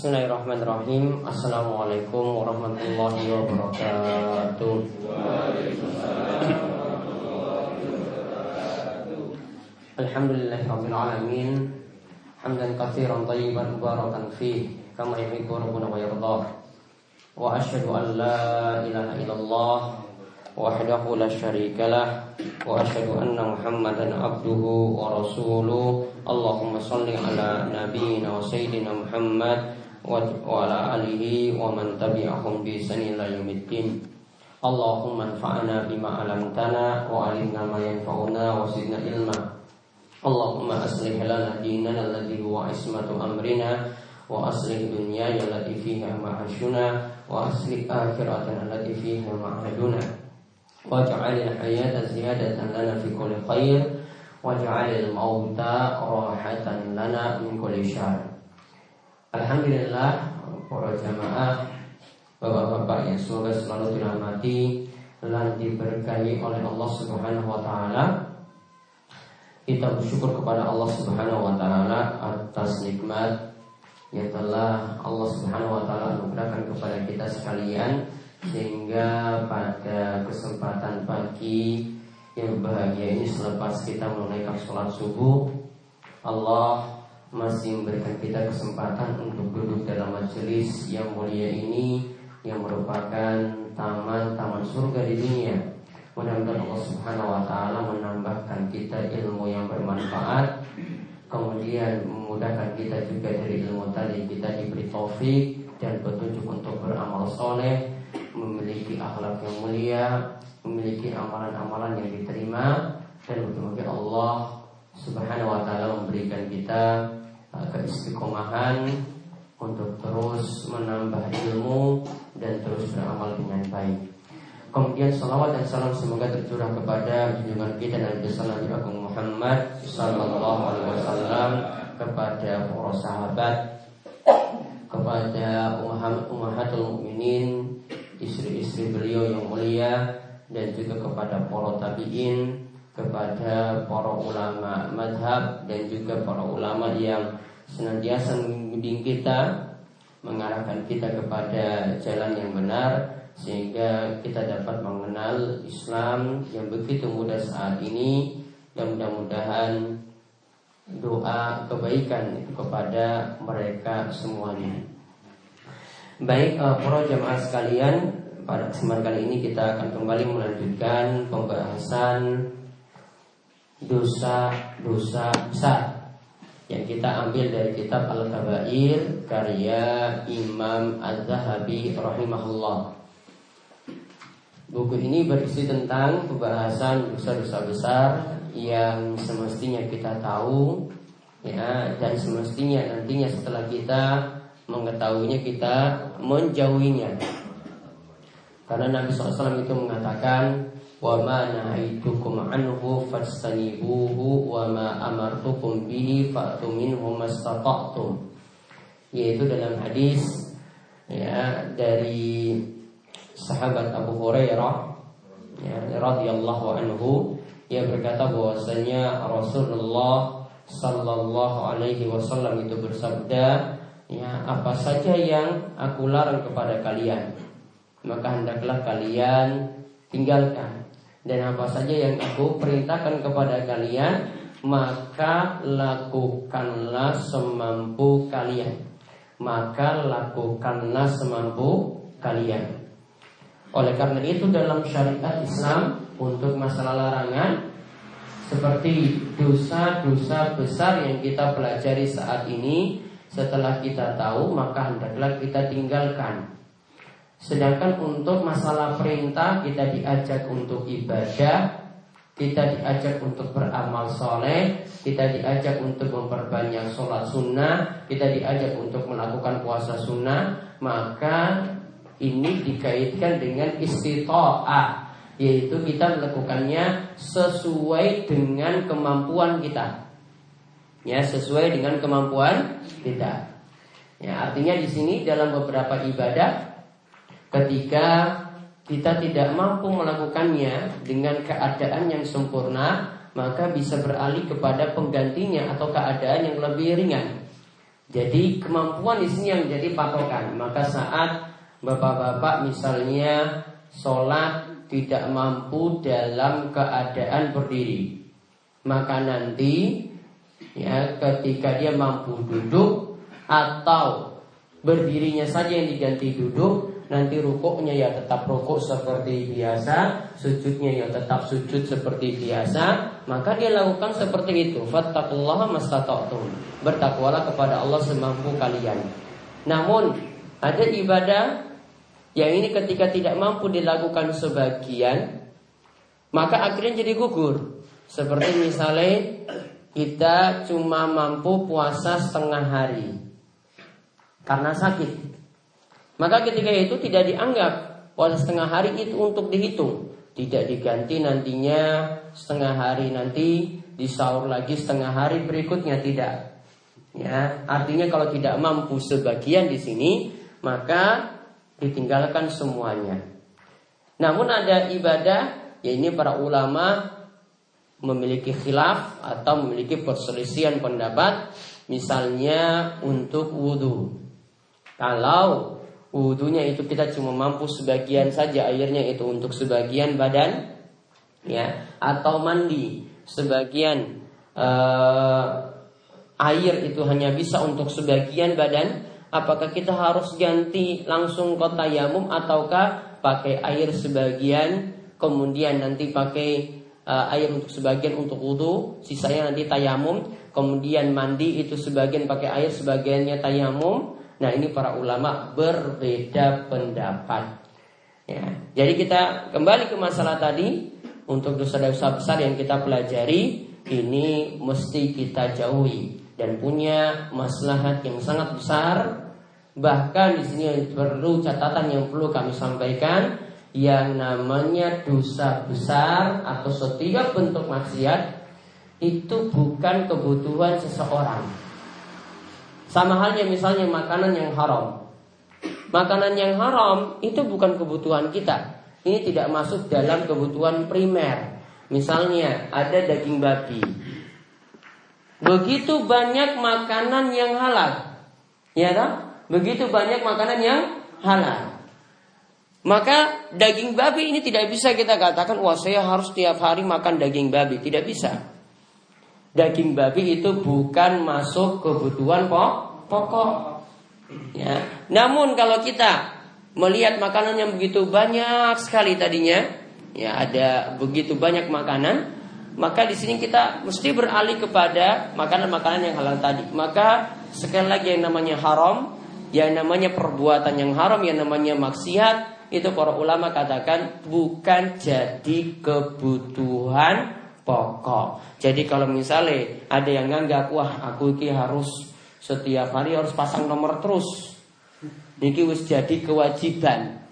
Bismillahirrahmanirrahim Assalamualaikum warahmatullahi wabarakatuh Alhamdulillahirrahmanirrahim Hamdan kathiran tayyiban mubarakan fih Kama yuhibu rabbuna wa yardah Wa ashadu an la ilaha illallah Wahdahu la sharika lah Wa ashadu anna muhammadan abduhu wa rasuluh Allahumma salli ala nabiyina wa sayyidina muhammad Wa ala alihi wa man tabi'ahum bi sanila yaumiddin Allahumma anfa'na bima alamtana Wa alimna ma yanfa'una wa sidna ilma Allahumma aslih lana dinana alladhi huwa ismatu amrina wa aslih dunyaya allati fiha ma'ashuna wa aslih akhiratana allati fiha ma'aduna waj'al al-hayata ziyadatan lana fi kulli khair waj'al al-mauta Alhamdulillah para jamaah Bapak-bapak yang semoga selalu dirahmati dan diberkahi oleh Allah Subhanahu wa taala. Kita bersyukur kepada Allah Subhanahu wa taala atas nikmat yang telah Allah Subhanahu wa taala anugerahkan kepada kita sekalian sehingga pada kesempatan pagi yang bahagia ini selepas kita menunaikan sholat subuh Allah masih memberikan kita kesempatan untuk duduk dalam majelis yang mulia ini yang merupakan taman-taman surga di dunia Mudah-mudahan Allah Subhanahu wa taala menambahkan kita ilmu yang bermanfaat. Kemudian memudahkan kita juga dari ilmu tadi kita diberi taufik dan petunjuk untuk beramal soleh, memiliki akhlak yang mulia, memiliki amalan-amalan yang diterima dan mudah-mudahan Allah Subhanahu wa taala memberikan kita keistiqomahan untuk terus menambah ilmu dan terus beramal dengan baik. Kemudian salawat dan salam semoga tercurah kepada junjungan kita dan besar Nabi Agung Muhammad Sallallahu Alaihi Wasallam kepada para sahabat, kepada ummahatul mukminin, istri-istri beliau yang mulia dan juga kepada para tabiin, kepada para ulama madhab dan juga para ulama yang senantiasa membimbing kita, mengarahkan kita kepada jalan yang benar sehingga kita dapat mengenal Islam yang begitu mudah saat ini dan mudah-mudahan doa kebaikan kepada mereka semuanya. Baik uh, para jemaah sekalian, pada kesempatan kali ini kita akan kembali melanjutkan pembahasan dosa-dosa besar yang kita ambil dari kitab Al-Kabair karya Imam Az-Zahabi rahimahullah. Buku ini berisi tentang pembahasan dosa-dosa besar yang semestinya kita tahu ya dan semestinya nantinya setelah kita mengetahuinya kita menjauhinya. Karena Nabi SAW itu mengatakan wa ma nahaitukum anhu fastanibuhu wa ma amartukum bihi fa'tu minhu mastata'tum. Yaitu dalam hadis ya dari sahabat Abu Hurairah ya, radhiyallahu anhu ia berkata bahwasanya Rasulullah sallallahu alaihi wasallam itu bersabda ya apa saja yang aku larang kepada kalian maka hendaklah kalian tinggalkan dan apa saja yang aku perintahkan kepada kalian maka lakukanlah semampu kalian maka lakukanlah semampu kalian oleh karena itu dalam syariat Islam untuk masalah larangan seperti dosa-dosa besar yang kita pelajari saat ini setelah kita tahu maka hendaklah kita tinggalkan. Sedangkan untuk masalah perintah kita diajak untuk ibadah, kita diajak untuk beramal soleh, kita diajak untuk memperbanyak sholat sunnah, kita diajak untuk melakukan puasa sunnah, maka ini dikaitkan dengan istita'ah yaitu kita melakukannya sesuai dengan kemampuan kita. Ya, sesuai dengan kemampuan kita. Ya, artinya di sini dalam beberapa ibadah ketika kita tidak mampu melakukannya dengan keadaan yang sempurna, maka bisa beralih kepada penggantinya atau keadaan yang lebih ringan. Jadi kemampuan di sini yang menjadi patokan. Maka saat bapak-bapak misalnya sholat tidak mampu dalam keadaan berdiri, maka nanti ya ketika dia mampu duduk atau berdirinya saja yang diganti duduk, nanti rukuknya ya tetap rukuk seperti biasa, sujudnya ya tetap sujud seperti biasa, maka dia lakukan seperti itu. Fattaqullaha mastata'tum. Bertakwalah kepada Allah semampu kalian. Namun ada ibadah yang ini ketika tidak mampu dilakukan sebagian, maka akhirnya jadi gugur. Seperti misalnya kita cuma mampu puasa setengah hari karena sakit maka ketika itu tidak dianggap puasa setengah hari itu untuk dihitung. Tidak diganti nantinya setengah hari nanti disaur lagi setengah hari berikutnya tidak. Ya, artinya kalau tidak mampu sebagian di sini, maka ditinggalkan semuanya. Namun ada ibadah, ya ini para ulama memiliki khilaf atau memiliki perselisihan pendapat, misalnya untuk wudhu. Kalau Wudhunya itu kita cuma mampu sebagian saja airnya itu untuk sebagian badan ya atau mandi. Sebagian uh, air itu hanya bisa untuk sebagian badan. Apakah kita harus ganti langsung ke tayamum ataukah pakai air sebagian kemudian nanti pakai uh, air untuk sebagian untuk wudhu sisanya nanti tayamum kemudian mandi itu sebagian pakai air sebagiannya tayamum Nah ini para ulama berbeda pendapat. Ya, jadi kita kembali ke masalah tadi untuk dosa-dosa besar yang kita pelajari ini mesti kita jauhi dan punya maslahat yang sangat besar. Bahkan di sini perlu catatan yang perlu kami sampaikan yang namanya dosa besar atau setiap bentuk maksiat itu bukan kebutuhan seseorang sama halnya misalnya makanan yang haram. Makanan yang haram itu bukan kebutuhan kita. Ini tidak masuk dalam kebutuhan primer. Misalnya ada daging babi. Begitu banyak makanan yang halal. Ya kan? Begitu banyak makanan yang halal. Maka daging babi ini tidak bisa kita katakan wah saya harus tiap hari makan daging babi, tidak bisa daging babi itu bukan masuk kebutuhan pokok. Ya. Namun kalau kita melihat makanan yang begitu banyak sekali tadinya, ya ada begitu banyak makanan, maka di sini kita mesti beralih kepada makanan-makanan yang halal tadi. Maka sekali lagi yang namanya haram, yang namanya perbuatan yang haram, yang namanya maksiat, itu para ulama katakan bukan jadi kebutuhan pokok. Jadi kalau misalnya ada yang nganggap wah aku ini harus setiap hari harus pasang nomor terus. Ini wis jadi kewajiban.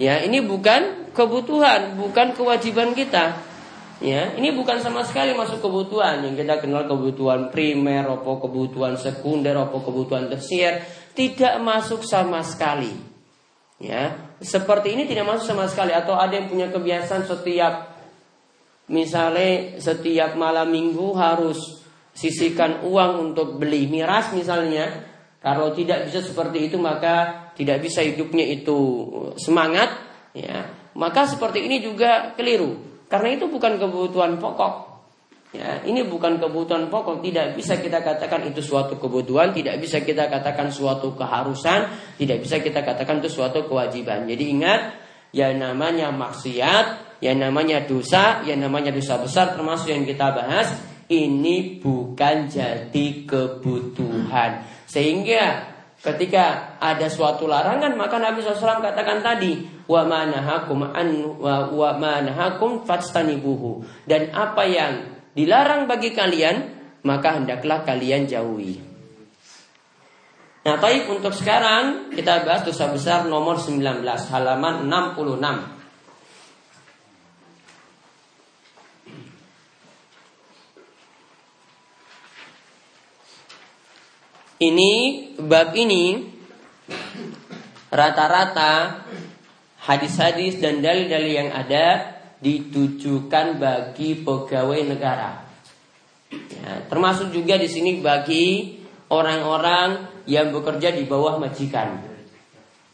Ya, ini bukan kebutuhan, bukan kewajiban kita. Ya, ini bukan sama sekali masuk kebutuhan yang kita kenal kebutuhan primer, apa kebutuhan sekunder, apa kebutuhan tersier, tidak masuk sama sekali. Ya, seperti ini tidak masuk sama sekali atau ada yang punya kebiasaan setiap Misalnya setiap malam minggu harus sisihkan uang untuk beli miras misalnya. Kalau tidak bisa seperti itu maka tidak bisa hidupnya itu semangat ya. Maka seperti ini juga keliru. Karena itu bukan kebutuhan pokok. Ya, ini bukan kebutuhan pokok, tidak bisa kita katakan itu suatu kebutuhan, tidak bisa kita katakan suatu keharusan, tidak bisa kita katakan itu suatu kewajiban. Jadi ingat, yang namanya maksiat yang namanya dosa, yang namanya dosa besar termasuk yang kita bahas, ini bukan jadi kebutuhan. Sehingga ketika ada suatu larangan maka Nabi SAW katakan tadi wa manahakum an wa, wa manahakum fastanibuhu dan apa yang dilarang bagi kalian maka hendaklah kalian jauhi. Nah, baik untuk sekarang kita bahas dosa besar nomor 19 halaman 66. Ini bab ini rata-rata hadis-hadis dan dalil-dalil yang ada ditujukan bagi pegawai negara. Ya, termasuk juga di sini bagi orang-orang yang bekerja di bawah majikan.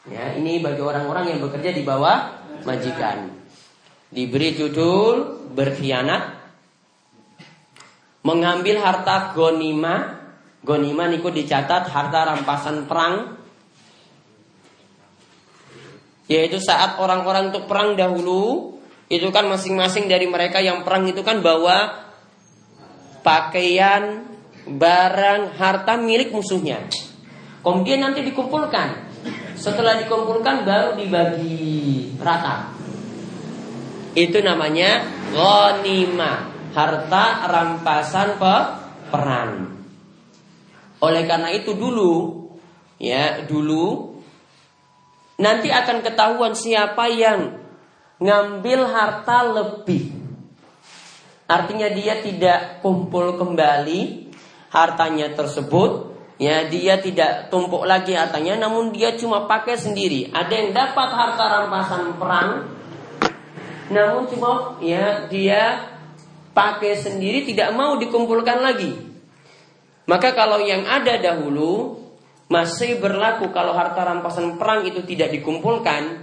Ya, ini bagi orang-orang yang bekerja di bawah majikan. Diberi judul berkhianat, mengambil harta gonima, gonima niku dicatat harta rampasan perang, yaitu saat orang-orang untuk perang dahulu itu kan masing-masing dari mereka yang perang itu kan bawa pakaian, barang, harta milik musuhnya. Kemudian nanti dikumpulkan. Setelah dikumpulkan baru dibagi rata. Itu namanya ghanimah, harta rampasan pe perang. Oleh karena itu dulu ya, dulu nanti akan ketahuan siapa yang ngambil harta lebih Artinya dia tidak kumpul kembali hartanya tersebut. Ya, dia tidak tumpuk lagi hartanya, namun dia cuma pakai sendiri. Ada yang dapat harta rampasan perang, namun cuma ya dia pakai sendiri tidak mau dikumpulkan lagi. Maka kalau yang ada dahulu masih berlaku kalau harta rampasan perang itu tidak dikumpulkan,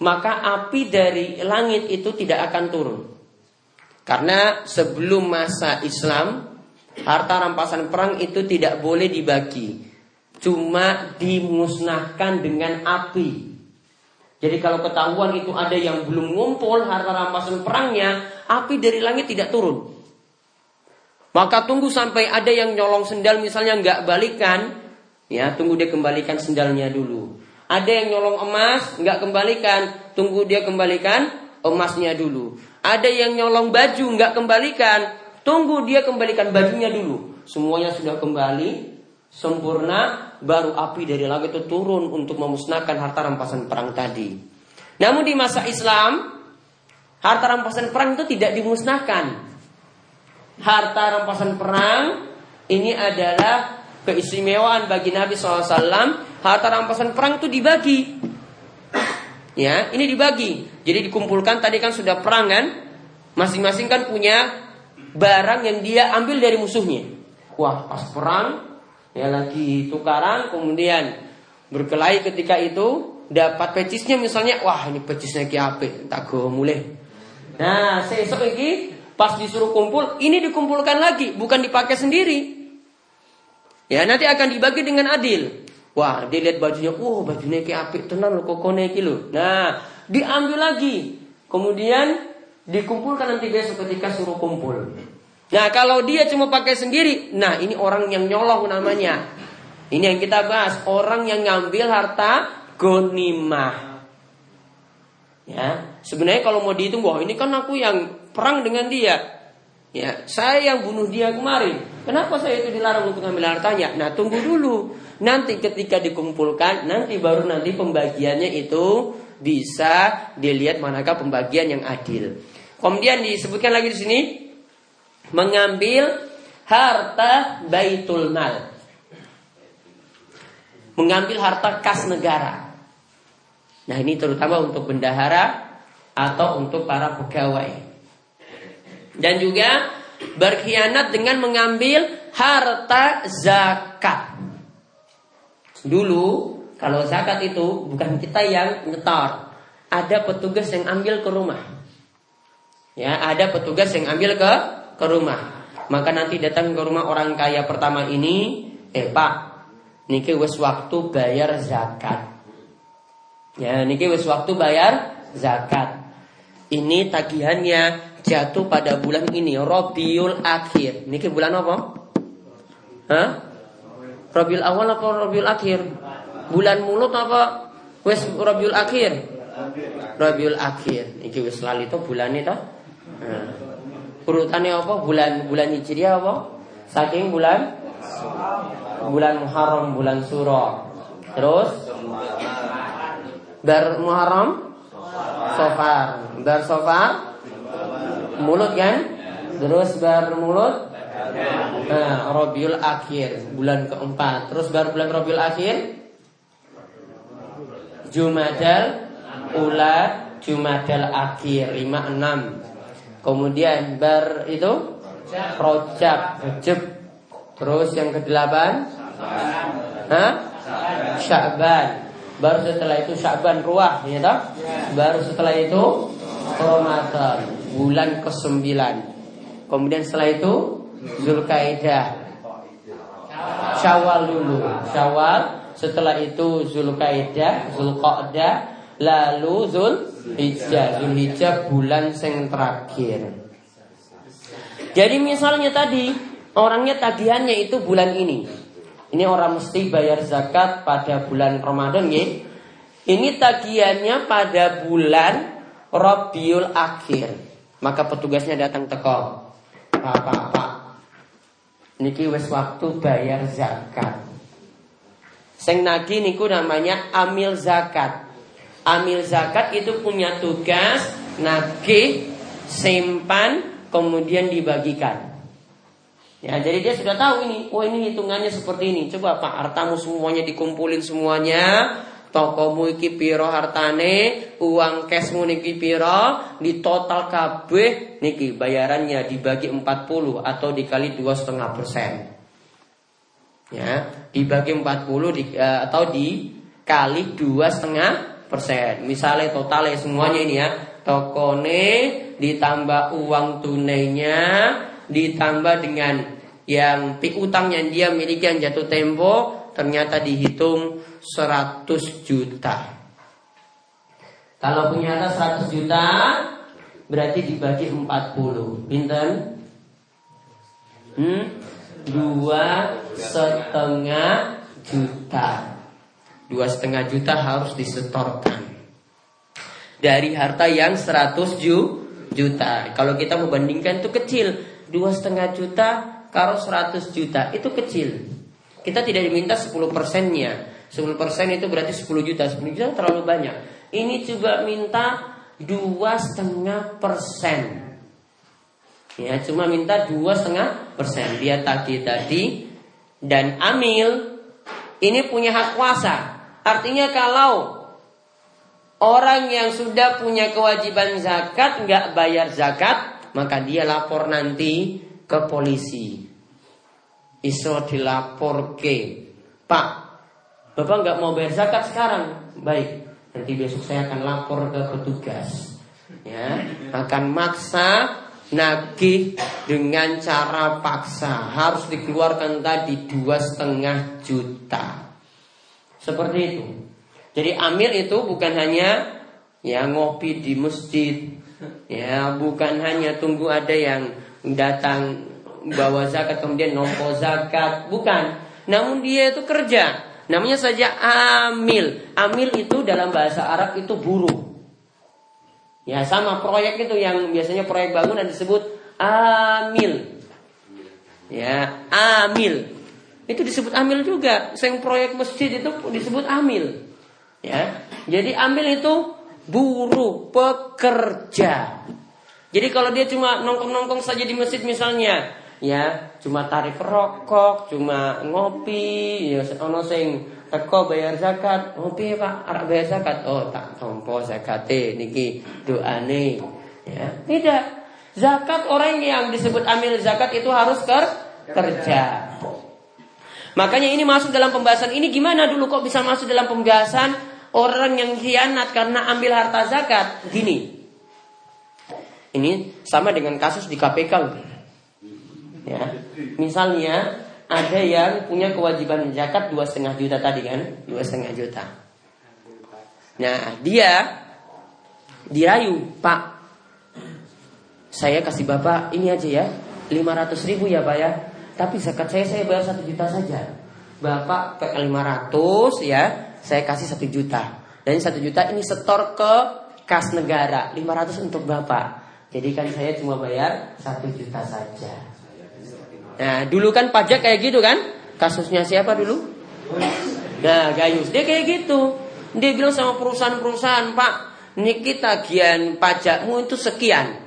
maka api dari langit itu tidak akan turun. Karena sebelum masa Islam, harta rampasan perang itu tidak boleh dibagi. Cuma dimusnahkan dengan api. Jadi kalau ketahuan itu ada yang belum ngumpul harta rampasan perangnya, api dari langit tidak turun. Maka tunggu sampai ada yang nyolong sendal misalnya nggak balikan, ya tunggu dia kembalikan sendalnya dulu. Ada yang nyolong emas nggak kembalikan, tunggu dia kembalikan emasnya dulu. Ada yang nyolong baju nggak kembalikan, tunggu dia kembalikan bajunya dulu. Semuanya sudah kembali sempurna, baru api dari langit itu turun untuk memusnahkan harta rampasan perang tadi. Namun di masa Islam, harta rampasan perang itu tidak dimusnahkan. Harta rampasan perang ini adalah keistimewaan bagi Nabi SAW. Harta rampasan perang itu dibagi. Ya, ini dibagi. Jadi dikumpulkan tadi kan sudah perang kan? Masing-masing kan punya barang yang dia ambil dari musuhnya. Wah, pas perang ya lagi tukaran kemudian berkelahi ketika itu dapat pecisnya misalnya wah ini pecisnya ki apik tak go mulai. Nah, sesok ini pas disuruh kumpul ini dikumpulkan lagi bukan dipakai sendiri. Ya, nanti akan dibagi dengan adil. Wah, dia lihat bajunya, wah bajunya kayak apik tenan lo kokone lo. Nah, diambil lagi. Kemudian dikumpulkan nanti besok ketika suruh kumpul. Nah, kalau dia cuma pakai sendiri, nah ini orang yang nyolong namanya. Ini yang kita bahas, orang yang ngambil harta gonimah. Ya, sebenarnya kalau mau dihitung, wah ini kan aku yang perang dengan dia. Ya, saya yang bunuh dia kemarin. Kenapa saya itu dilarang untuk ngambil hartanya? Nah, tunggu dulu. Nanti ketika dikumpulkan, nanti baru nanti pembagiannya itu bisa dilihat manakah pembagian yang adil. Kemudian disebutkan lagi di sini mengambil harta baitul mal. Mengambil harta kas negara. Nah, ini terutama untuk bendahara atau untuk para pegawai. Dan juga berkhianat dengan mengambil harta zakat. Dulu kalau zakat itu bukan kita yang nyetor. Ada petugas yang ambil ke rumah. Ya, ada petugas yang ambil ke ke rumah. Maka nanti datang ke rumah orang kaya pertama ini, eh Pak, niki wes waktu bayar zakat. Ya, niki wes waktu bayar zakat. Ini tagihannya jatuh pada bulan ini, Robiul Akhir. Niki bulan apa? Hah? Rabiul awal apa Rabiul akhir? Bulan mulut apa? Wes Rabiul akhir. Rabiul akhir. Iki wis lali to bulan itu. Nah. Urutannya apa? Bulan bulan Hijriah apa? Saking bulan bulan Muharram, bulan Suro. Terus Bar Muharram Sofar. Bar Sofar mulut kan? Terus bar mulut Nah, Robiul Akhir bulan keempat. Terus baru bulan Robiul Akhir Jumadal Ula Jumadal Akhir 56. Kemudian bar itu Rojab Rejab Terus yang kedelapan? Hah? Sya'ban. Baru setelah itu Sya'ban ruah, ya toh? Baru setelah itu Ramadan, bulan ke-9. Kemudian setelah itu Zulkaidah. Syawal dulu. Syawal, setelah itu Zulkaidah, Zulqa'dah, lalu Zulhijjah. Zulhijjah bulan yang terakhir. Jadi misalnya tadi orangnya tagihannya itu bulan ini. Ini orang mesti bayar zakat pada bulan Ramadan ya. Ini tagihannya pada bulan Rabiul Akhir. Maka petugasnya datang teko. Pak, pak, pak. Niki wes waktu bayar zakat. Seng nagi niku namanya amil zakat. Amil zakat itu punya tugas nagih, simpan, kemudian dibagikan. Ya, jadi dia sudah tahu ini. Oh, ini hitungannya seperti ini. Coba Pak, hartamu semuanya dikumpulin semuanya. Tokomu iki piro hartane, uang cashmu niki piro, di total kabeh niki bayarannya dibagi 40 atau dikali dua setengah persen. Ya, dibagi 40 di, uh, atau dikali dua setengah persen. Misalnya totalnya semuanya ini ya, tokone ditambah uang tunainya ditambah dengan yang piutang yang dia miliki yang jatuh tempo ternyata dihitung 100 juta. Kalau punya 100 juta berarti dibagi 40. Pinten? Hmm? Dua setengah juta. Dua setengah juta harus disetorkan dari harta yang 100 juta. Kalau kita membandingkan itu kecil, dua setengah juta kalau 100 juta itu kecil. Kita tidak diminta 10 persennya. 10 persen itu berarti 10 juta. 10 juta terlalu banyak. Ini juga minta dua setengah persen. Ya, cuma minta dua setengah persen. Dia tadi tadi dan amil ini punya hak kuasa. Artinya kalau orang yang sudah punya kewajiban zakat nggak bayar zakat, maka dia lapor nanti ke polisi. Iso dilapor ke Pak, Bapak nggak mau bayar zakat sekarang. Baik, nanti besok saya akan lapor ke petugas. Ya, akan maksa nagih dengan cara paksa harus dikeluarkan tadi dua setengah juta. Seperti itu. Jadi amir itu bukan hanya ya ngopi di masjid, Ya, bukan hanya tunggu ada yang datang bawa zakat kemudian nompo zakat, bukan. Namun dia itu kerja. Namanya saja amil. Amil itu dalam bahasa Arab itu buruh. Ya, sama proyek itu yang biasanya proyek bangunan disebut amil. Ya, amil. Itu disebut amil juga. Seng proyek masjid itu disebut amil. Ya. Jadi amil itu buruh, pekerja. Jadi kalau dia cuma nongkrong-nongkrong saja di masjid misalnya, ya cuma tarik rokok, cuma ngopi, ya ono sing teko bayar zakat, ngopi Pak, arek bayar zakat. Oh, tak tompo zakate niki doane. Ya, tidak. Zakat orang yang disebut amil zakat itu harus ker kerja. Makanya ini masuk dalam pembahasan ini gimana dulu kok bisa masuk dalam pembahasan orang yang khianat karena ambil harta zakat. Gini. Ini sama dengan kasus di KPK. Ya. Misalnya ada yang punya kewajiban zakat dua setengah juta tadi kan, dua setengah juta. Nah dia dirayu, Pak, saya kasih bapak ini aja ya, 500 ribu ya pak ya, tapi zakat saya saya bayar satu juta saja. Bapak ke 500 ya, saya kasih satu juta. Dan satu juta ini setor ke kas negara, 500 untuk bapak. Jadi kan saya cuma bayar satu juta saja. Nah dulu kan pajak kayak gitu kan? Kasusnya siapa dulu? Nah Gayus, dia kayak gitu. Dia bilang sama perusahaan-perusahaan, Pak, niki tagihan pajakmu itu sekian.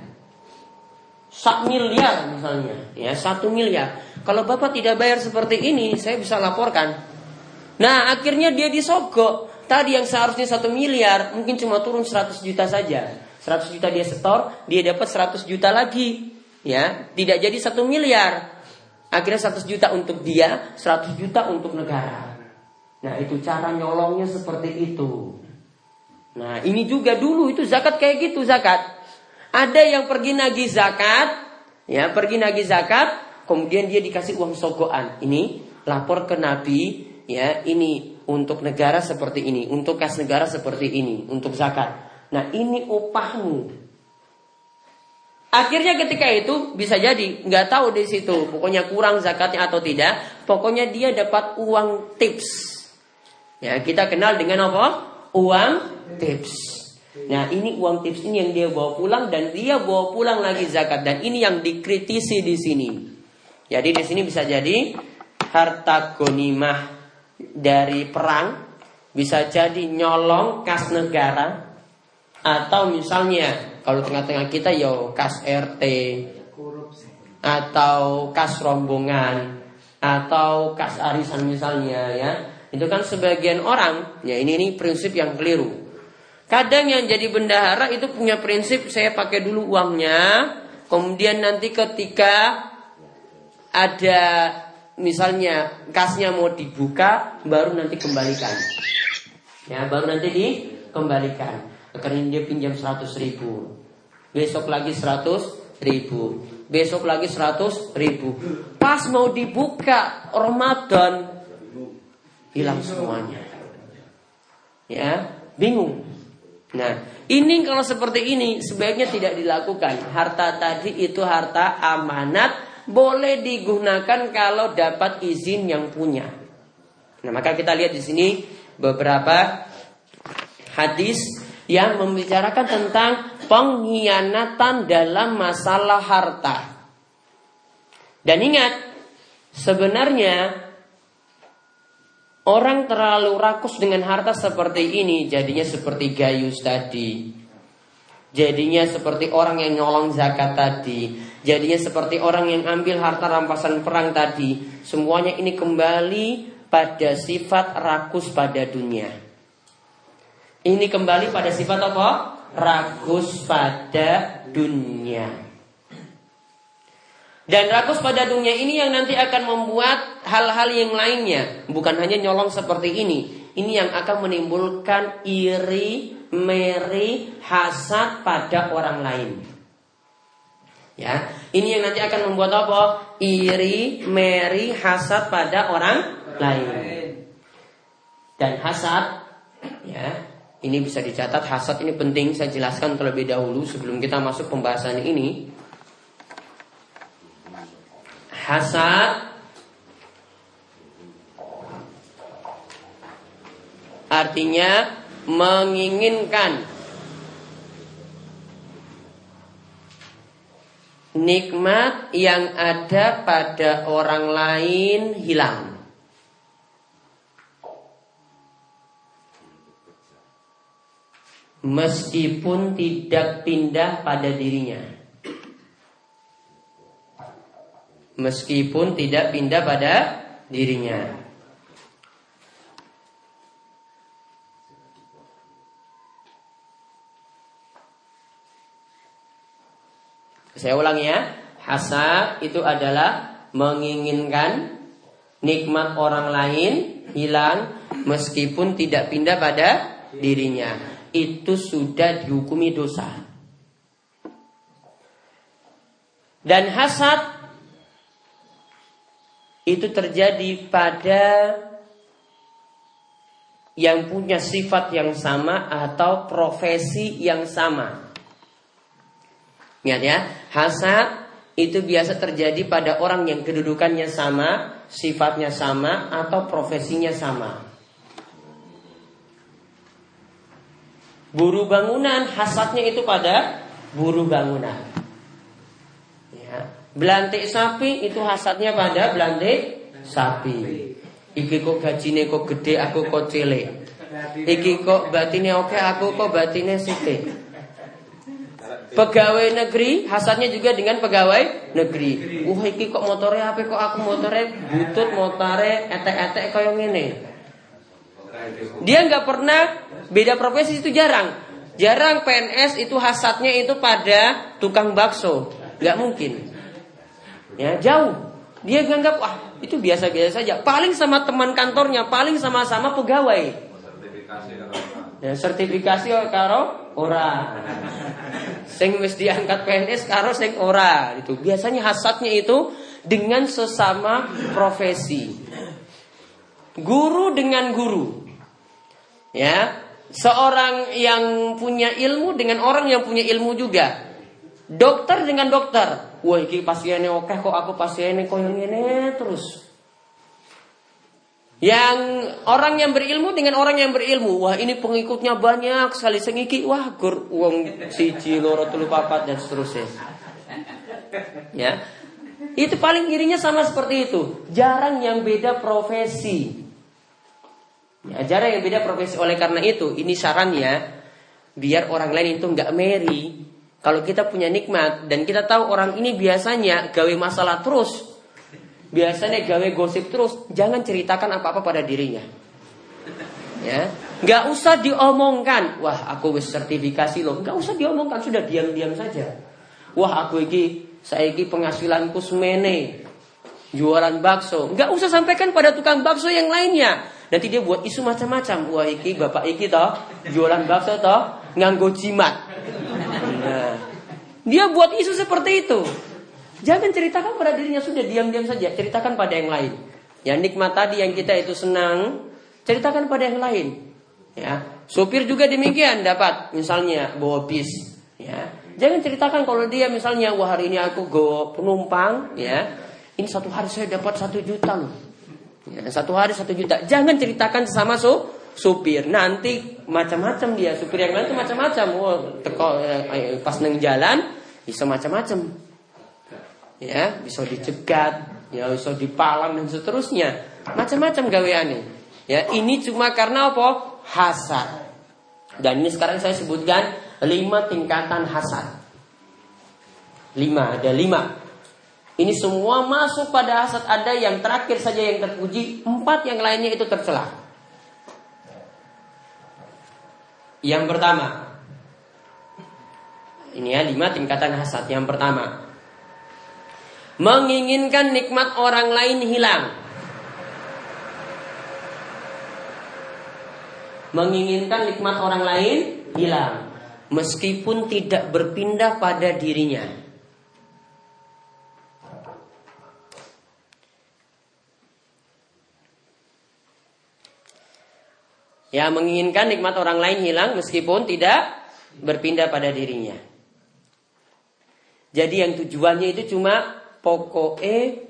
Sak miliar misalnya, ya satu miliar. Kalau bapak tidak bayar seperti ini, saya bisa laporkan. Nah akhirnya dia disogok. Tadi yang seharusnya satu miliar mungkin cuma turun 100 juta saja. 100 juta dia setor, dia dapat 100 juta lagi. Ya, tidak jadi satu miliar. Akhirnya 100 juta untuk dia, 100 juta untuk negara. Nah itu cara nyolongnya seperti itu. Nah ini juga dulu itu zakat kayak gitu zakat. Ada yang pergi nagih zakat, ya pergi nagih zakat, kemudian dia dikasih uang sogoan. Ini lapor ke Nabi, ya ini untuk negara seperti ini, untuk kas negara seperti ini, untuk zakat. Nah ini upahmu. Akhirnya ketika itu bisa jadi nggak tahu di situ, pokoknya kurang zakatnya atau tidak, pokoknya dia dapat uang tips. Ya kita kenal dengan apa? Uang tips. Nah ini uang tips ini yang dia bawa pulang dan dia bawa pulang lagi zakat dan ini yang dikritisi di sini. Jadi di sini bisa jadi harta gonimah dari perang bisa jadi nyolong kas negara atau misalnya kalau tengah-tengah kita ya kas RT atau kas rombongan atau kas arisan misalnya ya. Itu kan sebagian orang ya ini ini prinsip yang keliru. Kadang yang jadi bendahara itu punya prinsip saya pakai dulu uangnya, kemudian nanti ketika ada misalnya kasnya mau dibuka baru nanti kembalikan. Ya, baru nanti dikembalikan. Karena dia pinjam 100 ribu. Besok lagi 100 ribu. Besok lagi 100 ribu. Pas mau dibuka Ramadan Hilang semuanya. Ya Bingung. Nah ini kalau seperti ini Sebaiknya tidak dilakukan. Harta tadi itu harta amanat Boleh digunakan kalau dapat izin yang punya Nah maka kita lihat di sini Beberapa hadis yang membicarakan tentang pengkhianatan dalam masalah harta. Dan ingat, sebenarnya orang terlalu rakus dengan harta seperti ini jadinya seperti Gayus tadi. Jadinya seperti orang yang nyolong zakat tadi. Jadinya seperti orang yang ambil harta rampasan perang tadi. Semuanya ini kembali pada sifat rakus pada dunia. Ini kembali pada sifat apa? Ragus pada dunia. Dan rakus pada dunia ini yang nanti akan membuat hal-hal yang lainnya. Bukan hanya nyolong seperti ini. Ini yang akan menimbulkan iri, meri, hasad pada orang lain. Ya, ini yang nanti akan membuat apa? Iri, meri, hasad pada orang lain. Dan hasad, ya, ini bisa dicatat hasad ini penting saya jelaskan terlebih dahulu sebelum kita masuk pembahasan ini. Hasad artinya menginginkan nikmat yang ada pada orang lain hilang. meskipun tidak pindah pada dirinya. Meskipun tidak pindah pada dirinya. Saya ulangi ya. Hasad itu adalah menginginkan nikmat orang lain hilang meskipun tidak pindah pada dirinya itu sudah dihukumi dosa. Dan hasad itu terjadi pada yang punya sifat yang sama atau profesi yang sama. Ingat ya, hasad itu biasa terjadi pada orang yang kedudukannya sama, sifatnya sama, atau profesinya sama. Buru bangunan hasadnya itu pada buru bangunan. Ya. Belantik sapi itu hasadnya pada belantik sapi. Iki kok gajine kok gede, aku kok cilik. Iki kok batine oke, aku kok batine sithik. Pegawai negeri hasadnya juga dengan pegawai negeri. Wah iki kok motornya apa kok aku motornya butut, motare etek-etek yang ngene. Dia nggak pernah beda profesi itu jarang. Jarang PNS itu hasadnya itu pada tukang bakso. Nggak mungkin. Ya jauh. Dia nganggap wah itu biasa-biasa saja. Paling sama teman kantornya, paling sama-sama pegawai. Sertifikasi ya, sertifikasi karo ora. Sing wis diangkat PNS karo sing ora. Itu biasanya hasadnya itu dengan sesama profesi. Guru dengan guru. Ya, seorang yang punya ilmu dengan orang yang punya ilmu juga. Dokter dengan dokter. Wah iki pasiennya oke kok aku pasiennya kok ini terus. Yang orang yang berilmu dengan orang yang berilmu, wah ini pengikutnya banyak sekali sengiki, wah gur uang siji loro telu papat dan seterusnya. Ya, itu paling irinya sama seperti itu. Jarang yang beda profesi. Ya, jarang yang beda profesi. Oleh karena itu, ini sarannya biar orang lain itu nggak meri kalau kita punya nikmat dan kita tahu orang ini biasanya gawe masalah terus, biasanya gawe gosip terus, jangan ceritakan apa-apa pada dirinya. Ya, nggak usah diomongkan. Wah, aku wis sertifikasi loh. Nggak usah diomongkan, sudah diam-diam saja. Wah, aku iki saya iki penghasilanku semene. Jualan bakso. Nggak usah sampaikan pada tukang bakso yang lainnya. Nanti dia buat isu macam-macam. Wah, iki bapak iki toh jualan bakso toh nganggo jimat. Nah, dia buat isu seperti itu. Jangan ceritakan pada dirinya sudah diam-diam saja, ceritakan pada yang lain. Ya nikmat tadi yang kita itu senang, ceritakan pada yang lain. Ya, supir juga demikian dapat misalnya bawa bis. Ya, jangan ceritakan kalau dia misalnya wah hari ini aku go penumpang, ya, ini satu hari saya dapat satu juta loh. Ya, satu hari satu juta. Jangan ceritakan sesama so, supir nanti macam-macam dia supir yang lain itu macam-macam teko eh, pas neng jalan bisa macam-macam ya bisa dicegat ya bisa dipalang dan seterusnya. Macam-macam gaweane. Ya ini cuma karena apa? Hasad. Dan ini sekarang saya sebutkan lima tingkatan hasad. Lima ada lima. Ini semua masuk pada hasad. Ada yang terakhir saja yang terpuji empat yang lainnya itu tercela. Yang pertama, ini ya lima tingkatan hasad. Yang pertama, menginginkan nikmat orang lain hilang. Menginginkan nikmat orang lain hilang, meskipun tidak berpindah pada dirinya. Ya menginginkan nikmat orang lain hilang meskipun tidak berpindah pada dirinya. Jadi yang tujuannya itu cuma pokoknya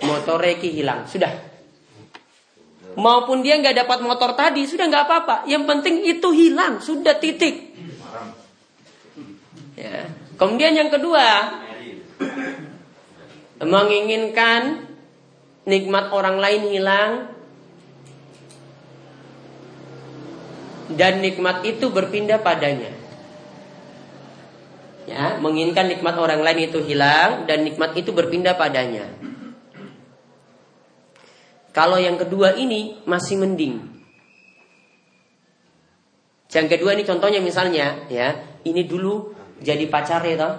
motor reki hilang. Sudah. Maupun dia nggak dapat motor tadi, sudah nggak apa-apa. Yang penting itu hilang, sudah titik. Ya. Kemudian yang kedua, menginginkan nikmat orang lain hilang dan nikmat itu berpindah padanya. Ya, menginginkan nikmat orang lain itu hilang dan nikmat itu berpindah padanya. Kalau yang kedua ini masih mending. Yang kedua ini contohnya misalnya ya, ini dulu jadi pacar ya toh.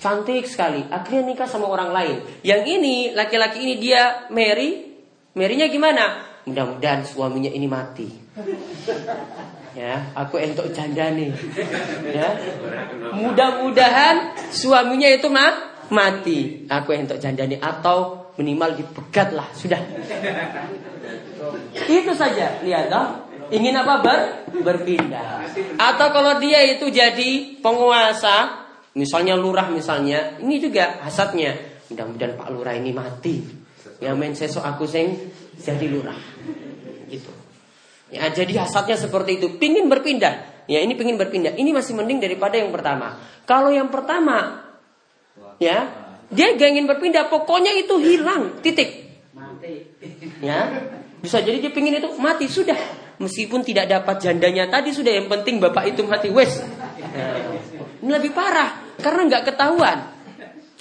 Cantik sekali, akhirnya nikah sama orang lain. Yang ini laki-laki ini dia marry, marynya gimana? Mudah-mudahan suaminya ini mati ya aku entok janda nih. Ya. Mudah-mudahan suaminya itu mah mati. Aku entok janda nih atau minimal dipegat lah sudah. Itu saja. Lihat loh ingin apa? Ber berpindah. Atau kalau dia itu jadi penguasa misalnya lurah misalnya ini juga hasadnya mudah-mudahan Pak Lurah ini mati. Yang main sesok aku sing jadi lurah. Gitu Ya, jadi hasadnya seperti itu, pingin berpindah. Ya, ini pingin berpindah. Ini masih mending daripada yang pertama. Kalau yang pertama, ya, dia gak ingin berpindah, pokoknya itu hilang, titik. Ya, bisa jadi dia pingin itu mati sudah. Meskipun tidak dapat jandanya tadi sudah yang penting bapak itu mati wes. Ini lebih parah karena nggak ketahuan.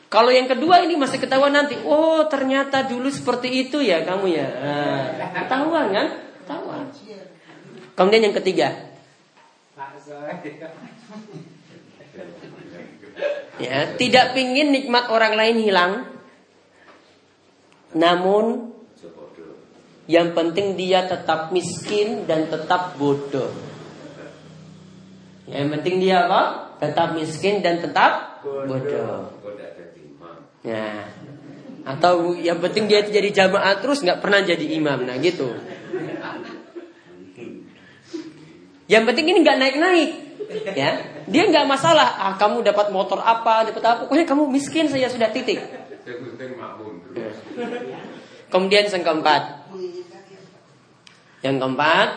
Kalau yang kedua ini masih ketahuan nanti. Oh ternyata dulu seperti itu ya kamu ya. Nah, ketahuan kan? Kemudian yang ketiga. Ya, tidak pingin nikmat orang lain hilang. Namun yang penting dia tetap miskin dan tetap bodoh. Yang penting dia apa? Tetap miskin dan tetap bodoh. Ya. Atau yang penting dia jadi jamaah terus nggak pernah jadi imam. Nah gitu. Yang penting ini nggak naik-naik. Ya, dia nggak masalah. Ah, kamu dapat motor apa, dapat apa? Pokoknya kamu miskin saya sudah titik. Kemudian yang keempat, yang keempat,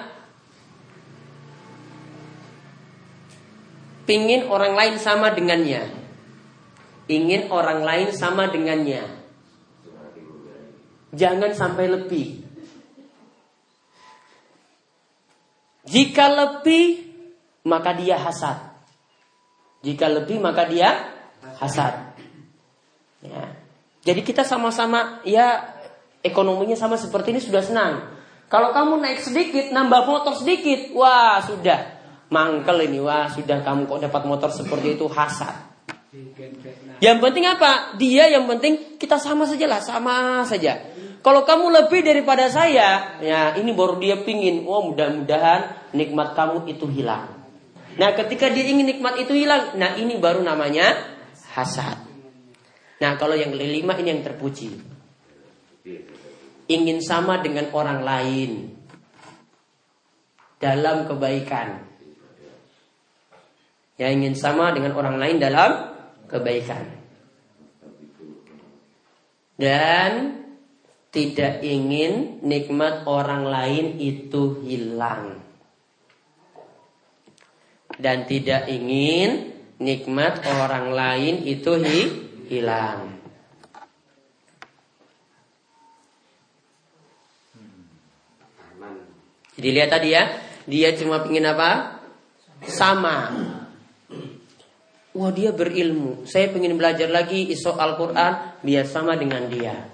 pingin orang lain sama dengannya. Ingin orang lain sama dengannya. Jangan sampai lebih. Jika lebih, maka dia hasad. Jika lebih, maka dia hasad. Ya. Jadi kita sama-sama ya ekonominya sama seperti ini sudah senang. Kalau kamu naik sedikit, nambah motor sedikit, wah sudah mangkel ini, wah sudah kamu kok dapat motor seperti itu hasad. Yang penting apa? Dia yang penting kita sama saja lah, sama saja. Kalau kamu lebih daripada saya, ya ini baru dia pingin. Wah mudah-mudahan nikmat kamu itu hilang. Nah ketika dia ingin nikmat itu hilang, nah ini baru namanya hasad. Nah kalau yang kelima ini yang terpuji ingin sama dengan orang lain dalam kebaikan. Ya ingin sama dengan orang lain dalam kebaikan. Dan tidak ingin nikmat orang lain itu hilang. Dan tidak ingin nikmat orang lain itu hi hilang. Jadi lihat tadi ya, dia cuma ingin apa? Sama. Wah dia berilmu. Saya ingin belajar lagi iso Al-Quran biar sama dengan dia.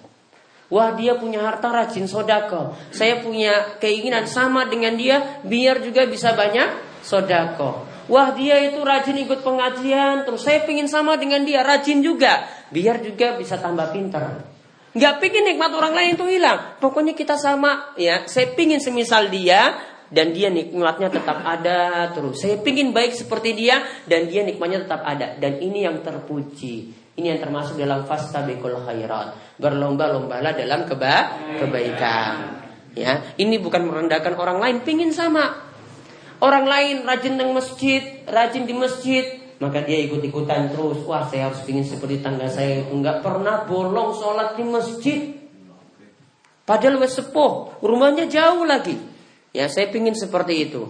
Wah dia punya harta rajin sodako. Saya punya keinginan sama dengan dia biar juga bisa banyak sodako. Wah dia itu rajin ikut pengajian. Terus saya ingin sama dengan dia rajin juga biar juga bisa tambah pintar. Nggak pingin nikmat orang lain itu hilang. Pokoknya kita sama ya. Saya pingin semisal dia dan dia nikmatnya tetap ada terus. Saya pingin baik seperti dia dan dia nikmatnya tetap ada. Dan ini yang terpuji. Ini yang termasuk dalam fastabikul khairat. Berlomba-lombalah dalam keba kebaikan. Ya, ini bukan merendahkan orang lain, pingin sama. Orang lain rajin di masjid, rajin di masjid, maka dia ikut-ikutan terus. Wah saya harus ingin seperti tangga saya itu nggak pernah bolong sholat di masjid. Padahal wes sepuh, rumahnya jauh lagi. Ya saya pingin seperti itu.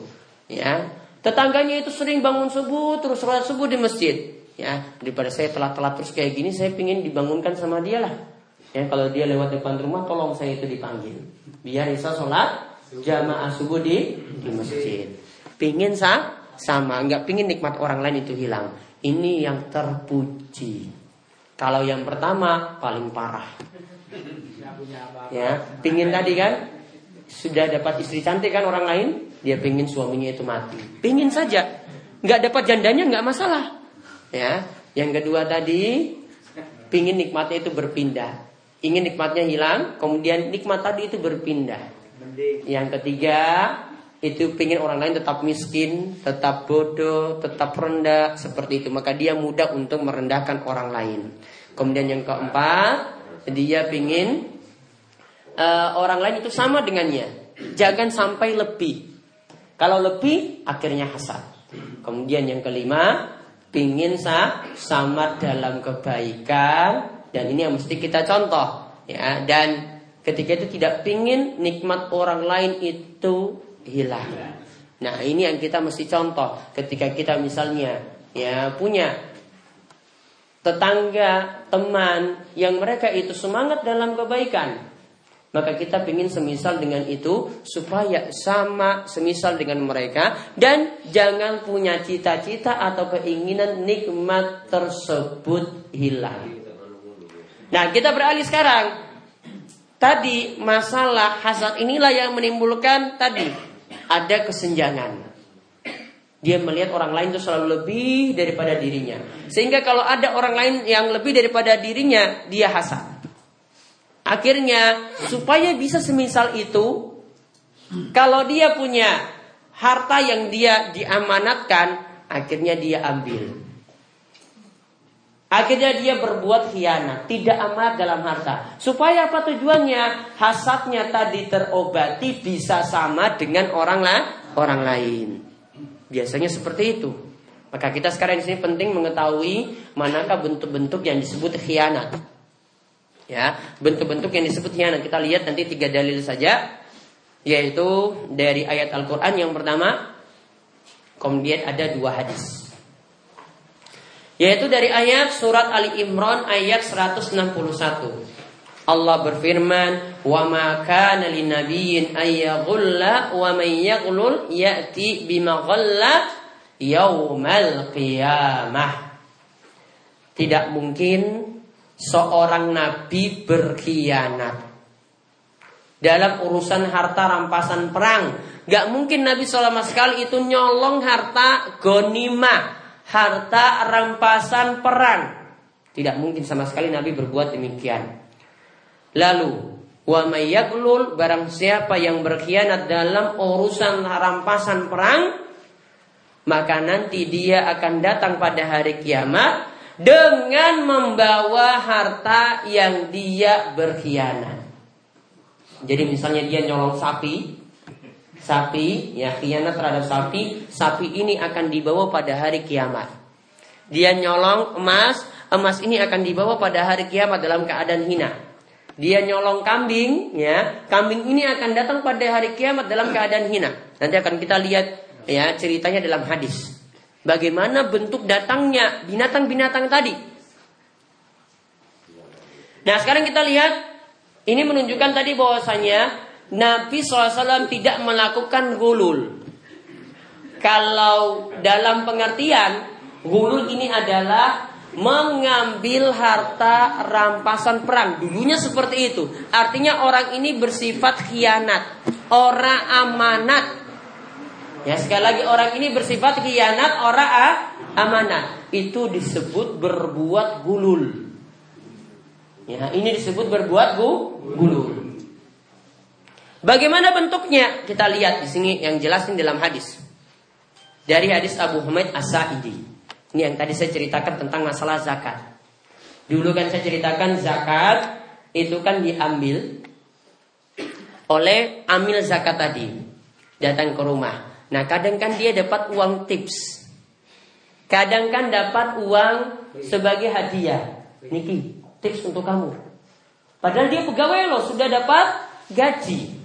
Ya tetangganya itu sering bangun subuh terus sholat subuh di masjid. Ya daripada saya telat-telat terus kayak gini, saya pingin dibangunkan sama dia lah. Ya kalau dia lewat depan rumah, tolong saya itu dipanggil. Biar bisa sholat jamaah subuh di di masjid. Pingin sah sama, nggak pingin nikmat orang lain itu hilang. Ini yang terpuji. Kalau yang pertama paling parah. Ya, pingin tadi kan sudah dapat istri cantik kan orang lain, dia pingin suaminya itu mati. Pingin saja, nggak dapat jandanya nggak masalah. Ya, yang kedua tadi pingin nikmatnya itu berpindah. Ingin nikmatnya hilang, kemudian nikmat tadi itu berpindah. Yang ketiga, itu pingin orang lain tetap miskin, tetap bodoh, tetap rendah seperti itu, maka dia mudah untuk merendahkan orang lain. Kemudian yang keempat, dia pingin uh, orang lain itu sama dengannya, jangan sampai lebih. Kalau lebih, akhirnya hasad. Kemudian yang kelima, pingin sah sama dalam kebaikan dan ini yang mesti kita contoh ya dan ketika itu tidak pingin nikmat orang lain itu hilang. Nah, ini yang kita mesti contoh ketika kita misalnya ya punya tetangga, teman yang mereka itu semangat dalam kebaikan. Maka kita ingin semisal dengan itu supaya sama semisal dengan mereka dan jangan punya cita-cita atau keinginan nikmat tersebut hilang. Nah, kita beralih sekarang. Tadi masalah hasad inilah yang menimbulkan tadi ada kesenjangan. Dia melihat orang lain itu selalu lebih daripada dirinya. Sehingga kalau ada orang lain yang lebih daripada dirinya, dia hasad. Akhirnya supaya bisa semisal itu, kalau dia punya harta yang dia diamanatkan, akhirnya dia ambil. Akhirnya dia berbuat khianat, tidak amat dalam harta. Supaya apa tujuannya? Hasadnya tadi terobati bisa sama dengan orang lain, orang lain. Biasanya seperti itu. Maka kita sekarang di sini penting mengetahui manakah bentuk-bentuk yang disebut khianat. Ya, bentuk-bentuk yang disebut khianat kita lihat nanti tiga dalil saja, yaitu dari ayat Al-Quran yang pertama, kemudian ada dua hadis. Yaitu dari ayat surat Ali Imran ayat 161. Allah berfirman, "Wa ma kana linabiyyin ay yaghulla wa man yaghlul ya'ti bima ghalla yaumal qiyamah." Tidak mungkin seorang nabi berkhianat dalam urusan harta rampasan perang. Gak mungkin Nabi SAW sekali itu nyolong harta gonima harta rampasan perang. Tidak mungkin sama sekali Nabi berbuat demikian. Lalu, wa mayyaglul barang siapa yang berkhianat dalam urusan rampasan perang, maka nanti dia akan datang pada hari kiamat dengan membawa harta yang dia berkhianat. Jadi misalnya dia nyolong sapi, sapi, ya khianat terhadap sapi, sapi ini akan dibawa pada hari kiamat. Dia nyolong emas, emas ini akan dibawa pada hari kiamat dalam keadaan hina. Dia nyolong kambing, ya, kambing ini akan datang pada hari kiamat dalam keadaan hina. Nanti akan kita lihat ya ceritanya dalam hadis. Bagaimana bentuk datangnya binatang-binatang tadi. Nah sekarang kita lihat ini menunjukkan tadi bahwasanya Nabi SAW tidak melakukan gulul. Kalau dalam pengertian gulul ini adalah mengambil harta rampasan perang. Dulunya seperti itu. Artinya orang ini bersifat khianat, orang amanat. Ya sekali lagi orang ini bersifat khianat, orang amanat. Itu disebut berbuat gulul. Ya, ini disebut berbuat gu, gulul. Bagaimana bentuknya? Kita lihat di sini yang jelasin dalam hadis. Dari hadis Abu Humaid As-Sa'idi. Ini yang tadi saya ceritakan tentang masalah zakat. Dulu kan saya ceritakan zakat itu kan diambil oleh amil zakat tadi. Datang ke rumah. Nah kadang kan dia dapat uang tips. Kadang kan dapat uang sebagai hadiah. Niki, tips untuk kamu. Padahal dia pegawai loh, sudah dapat gaji.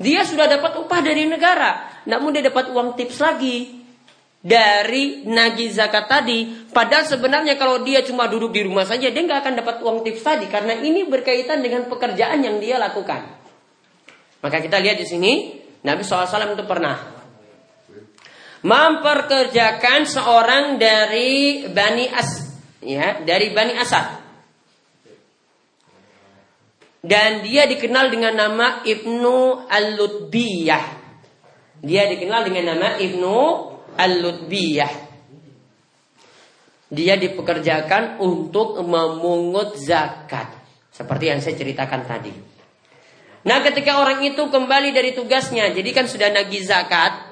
Dia sudah dapat upah dari negara, namun dia dapat uang tips lagi dari nagih zakat tadi. Padahal sebenarnya kalau dia cuma duduk di rumah saja, dia nggak akan dapat uang tips tadi karena ini berkaitan dengan pekerjaan yang dia lakukan. Maka kita lihat di sini, Nabi SAW itu pernah memperkerjakan seorang dari Bani As, ya, dari Bani Asad. Dan dia dikenal dengan nama Ibnu Al-Lutbiyah. Dia dikenal dengan nama Ibnu Al-Lutbiyah. Dia dipekerjakan untuk memungut zakat. Seperti yang saya ceritakan tadi. Nah ketika orang itu kembali dari tugasnya. Jadi kan sudah nagih zakat.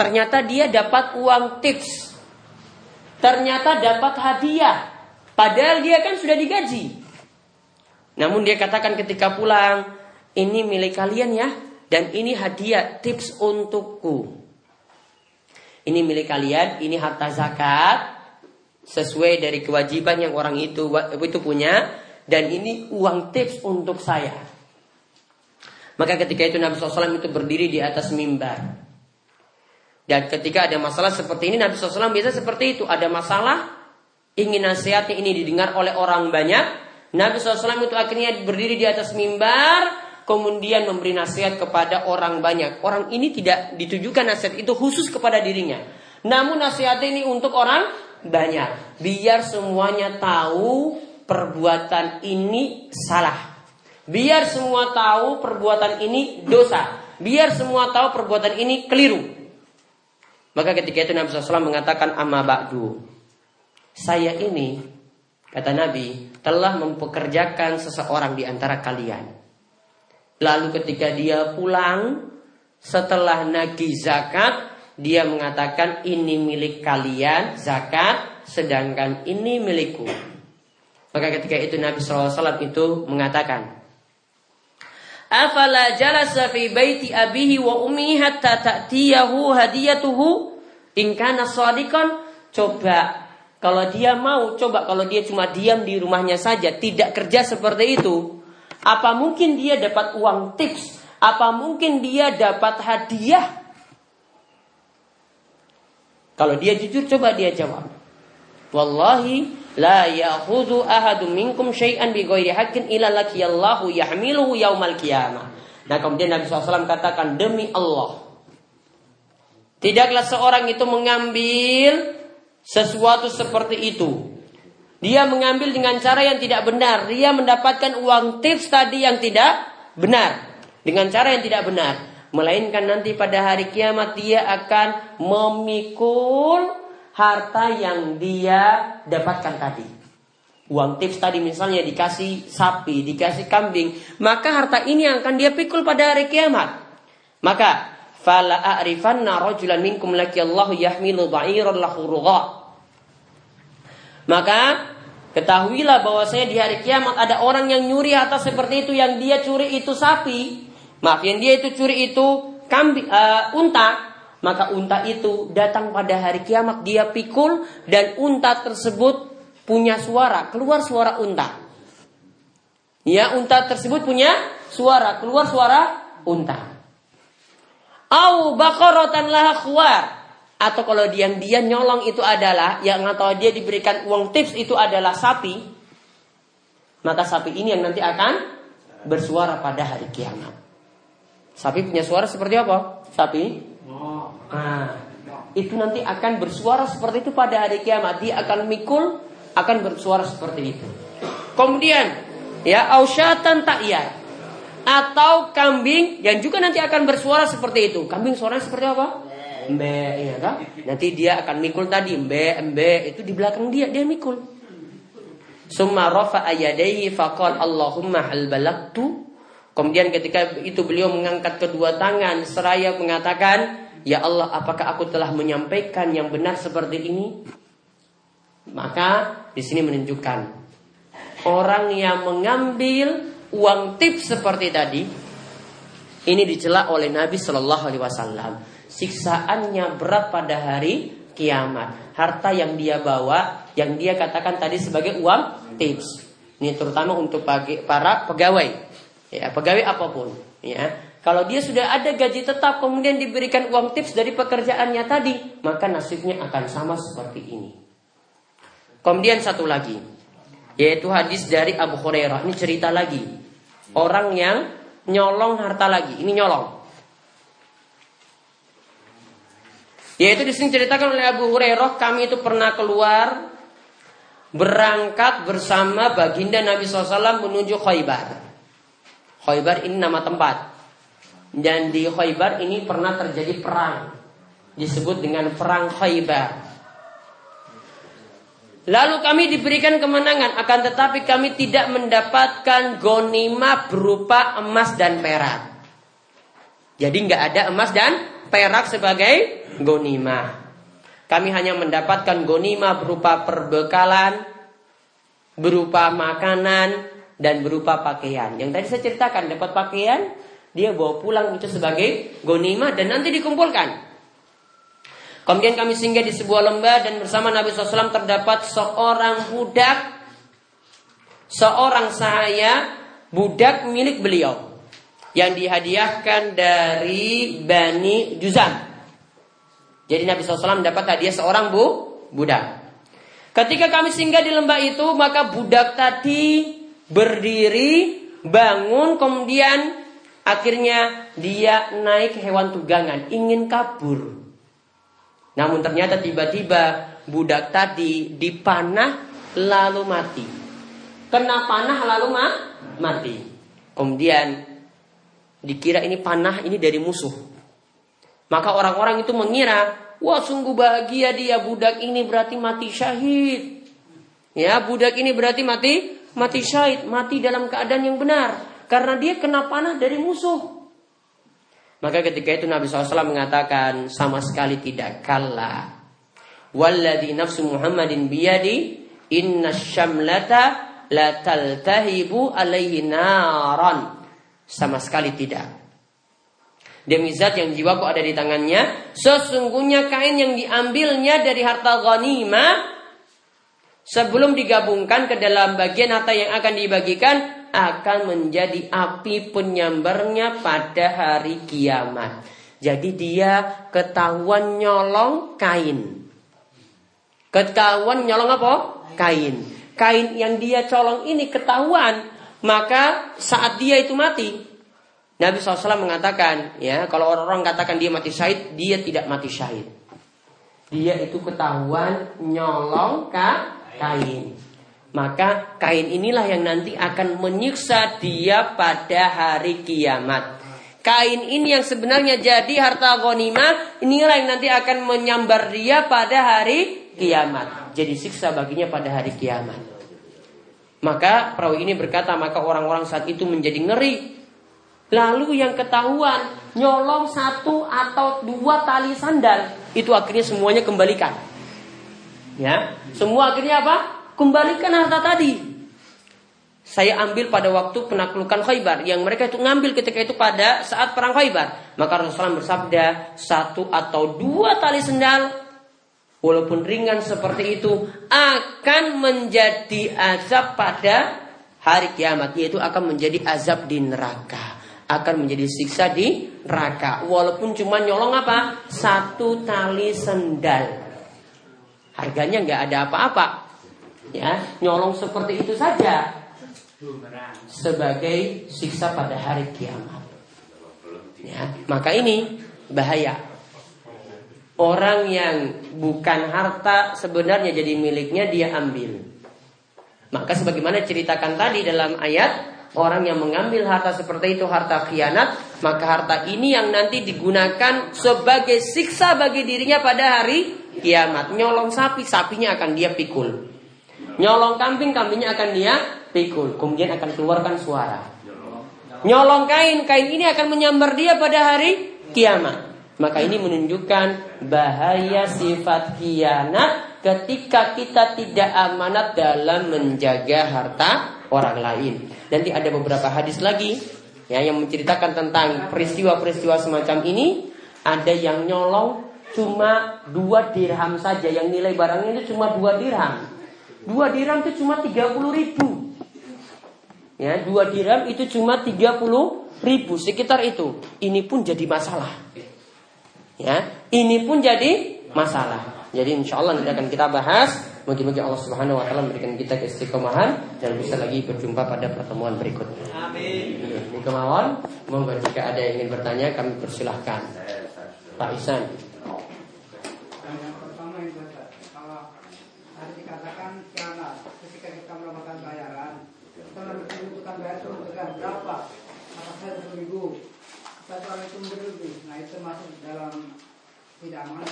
Ternyata dia dapat uang tips. Ternyata dapat hadiah. Padahal dia kan sudah digaji. Namun dia katakan ketika pulang, ini milik kalian ya, dan ini hadiah tips untukku. Ini milik kalian, ini harta zakat sesuai dari kewajiban yang orang itu itu punya dan ini uang tips untuk saya. Maka ketika itu Nabi SAW itu berdiri di atas mimbar. Dan ketika ada masalah seperti ini Nabi SAW biasa seperti itu. Ada masalah, ingin nasihatnya ini didengar oleh orang banyak. Nabi SAW itu akhirnya berdiri di atas mimbar, kemudian memberi nasihat kepada orang banyak. Orang ini tidak ditujukan nasihat itu khusus kepada dirinya. Namun nasihat ini untuk orang banyak. Biar semuanya tahu perbuatan ini salah. Biar semua tahu perbuatan ini dosa. Biar semua tahu perbuatan ini keliru. Maka ketika itu Nabi SAW mengatakan amma ba'du. Saya ini Kata Nabi, telah mempekerjakan seseorang di antara kalian. Lalu ketika dia pulang, setelah nagih zakat, dia mengatakan ini milik kalian zakat, sedangkan ini milikku. Maka ketika itu Nabi SAW itu mengatakan, Afala jalasa fi baiti abihi wa ummi hatta ta'tiyahu hadiyatuhu in kana Coba kalau dia mau, coba kalau dia cuma diam di rumahnya saja, tidak kerja seperti itu, apa mungkin dia dapat uang tips? Apa mungkin dia dapat hadiah? Kalau dia jujur, coba dia jawab. Wallahi la ya'khudhu ahadun minkum syai'an bi ghairi haqqin illa lakiyallahu yahmiluhu yaumal qiyamah. Nah, kemudian Nabi SAW katakan demi Allah. Tidaklah seorang itu mengambil sesuatu seperti itu. Dia mengambil dengan cara yang tidak benar. Dia mendapatkan uang tips tadi yang tidak benar. Dengan cara yang tidak benar. Melainkan nanti pada hari kiamat dia akan memikul harta yang dia dapatkan tadi. Uang tips tadi misalnya dikasih sapi, dikasih kambing. Maka harta ini yang akan dia pikul pada hari kiamat. Maka fala a'rifanna rajulan minkum laki Allah yahmilu ba'iran lahu Maka ketahuilah bahwasanya di hari kiamat ada orang yang nyuri harta seperti itu yang dia curi itu sapi. Maaf, yang dia itu curi itu kambing uh, unta, maka unta itu datang pada hari kiamat dia pikul dan unta tersebut punya suara, keluar suara unta. Ya, unta tersebut punya suara, keluar suara unta. Au baqaratan laha khuwar. Atau kalau dia dia nyolong itu adalah yang atau dia diberikan uang tips itu adalah sapi. Maka sapi ini yang nanti akan bersuara pada hari kiamat. Sapi punya suara seperti apa? Sapi? Nah, itu nanti akan bersuara seperti itu pada hari kiamat. Dia akan mikul, akan bersuara seperti itu. Kemudian, ya ausyatan ta'iyat atau kambing yang juga nanti akan bersuara seperti itu. Kambing suaranya seperti apa? Mbe, ya kan? Nanti dia akan mikul tadi, mbe, mbe, itu di belakang dia dia mikul. Summa rafa ayadaihi faqal Allahumma hal balagtu. Kemudian ketika itu beliau mengangkat kedua tangan seraya mengatakan, "Ya Allah, apakah aku telah menyampaikan yang benar seperti ini?" Maka di sini menunjukkan orang yang mengambil uang tips seperti tadi ini dicela oleh Nabi Shallallahu Alaihi Wasallam. Siksaannya berat pada hari kiamat. Harta yang dia bawa, yang dia katakan tadi sebagai uang tips. Ini terutama untuk para pegawai, ya pegawai apa pun. Ya, kalau dia sudah ada gaji tetap, kemudian diberikan uang tips dari pekerjaannya tadi, maka nasibnya akan sama seperti ini. Kemudian satu lagi, yaitu hadis dari Abu Hurairah. Ini cerita lagi Orang yang nyolong harta lagi. Ini nyolong. Yaitu di sini ceritakan oleh Abu Hurairah, kami itu pernah keluar berangkat bersama baginda Nabi SAW menuju Khaybar. Khaybar ini nama tempat. Dan di Khaybar ini pernah terjadi perang. Disebut dengan perang Khaybar. Lalu kami diberikan kemenangan, akan tetapi kami tidak mendapatkan gonima berupa emas dan perak. Jadi nggak ada emas dan perak sebagai gonima. Kami hanya mendapatkan gonima berupa perbekalan, berupa makanan, dan berupa pakaian. Yang tadi saya ceritakan dapat pakaian, dia bawa pulang itu sebagai gonima dan nanti dikumpulkan. Kemudian kami singgah di sebuah lembah dan bersama Nabi SAW terdapat seorang budak, seorang saya, budak milik beliau yang dihadiahkan dari Bani Juzam. Jadi Nabi SAW dapat hadiah seorang bu, budak. Ketika kami singgah di lembah itu, maka budak tadi berdiri, bangun, kemudian akhirnya dia naik hewan tunggangan, ingin kabur. Namun ternyata tiba-tiba budak tadi dipanah lalu mati. Kena panah lalu ma mati. Kemudian dikira ini panah ini dari musuh. Maka orang-orang itu mengira, wah sungguh bahagia dia budak ini berarti mati syahid. Ya, budak ini berarti mati mati syahid, mati dalam keadaan yang benar karena dia kena panah dari musuh. Maka ketika itu Nabi SAW mengatakan sama sekali tidak kalah. Walladhi nafsu Muhammadin biyadi inna syamlata la taltahibu alaihi naran. Sama sekali tidak. Demi zat yang jiwaku ada di tangannya, sesungguhnya kain yang diambilnya dari harta ghanimah sebelum digabungkan ke dalam bagian harta yang akan dibagikan akan menjadi api penyambarnya pada hari kiamat. Jadi dia ketahuan nyolong kain. Ketahuan nyolong apa? Kain. Kain yang dia colong ini ketahuan, maka saat dia itu mati, Nabi SAW mengatakan, ya kalau orang-orang katakan dia mati syahid, dia tidak mati syahid. Dia itu ketahuan nyolong kain. Maka kain inilah yang nanti akan menyiksa dia pada hari kiamat. Kain ini yang sebenarnya jadi harta ghanimah, inilah yang nanti akan menyambar dia pada hari kiamat. Jadi siksa baginya pada hari kiamat. Maka perawi ini berkata, maka orang-orang saat itu menjadi ngeri. Lalu yang ketahuan nyolong satu atau dua tali sandal, itu akhirnya semuanya kembalikan. Ya, semua akhirnya apa? Kembalikan harta tadi. Saya ambil pada waktu penaklukan Khaybar yang mereka itu ngambil ketika itu pada saat perang Khaybar. Maka Rasulullah bersabda satu atau dua tali sendal walaupun ringan seperti itu akan menjadi azab pada hari kiamat yaitu akan menjadi azab di neraka akan menjadi siksa di neraka walaupun cuma nyolong apa satu tali sendal harganya nggak ada apa-apa. Ya nyolong seperti itu saja. Sebagai siksa pada hari kiamat. Ya maka ini bahaya. Orang yang bukan harta sebenarnya jadi miliknya dia ambil. Maka sebagaimana ceritakan tadi dalam ayat Orang yang mengambil harta seperti itu harta khianat Maka harta ini yang nanti digunakan sebagai siksa bagi dirinya pada hari kiamat Nyolong sapi, sapinya akan dia pikul Nyolong kambing, kambingnya akan dia pikul. Kemudian akan keluarkan suara. Nyolong kain, kain ini akan menyambar dia pada hari kiamat. Maka ini menunjukkan bahaya sifat kianat ketika kita tidak amanat dalam menjaga harta orang lain. Nanti ada beberapa hadis lagi ya yang menceritakan tentang peristiwa-peristiwa semacam ini. Ada yang nyolong cuma dua dirham saja, yang nilai barangnya itu cuma dua dirham. Dua dirham itu cuma 30 ribu. Ya, dua dirham itu cuma 30 ribu sekitar itu. Ini pun jadi masalah. Ya, ini pun jadi masalah. Jadi insya Allah nanti akan kita bahas. Mungkin-mungkin Allah Subhanahu Wa Taala memberikan kita keistiqomahan dan bisa lagi berjumpa pada pertemuan berikutnya. Amin. Ini kemauan. Monggo jika ada yang ingin bertanya kami persilahkan. Pak Isan. Tidak aman.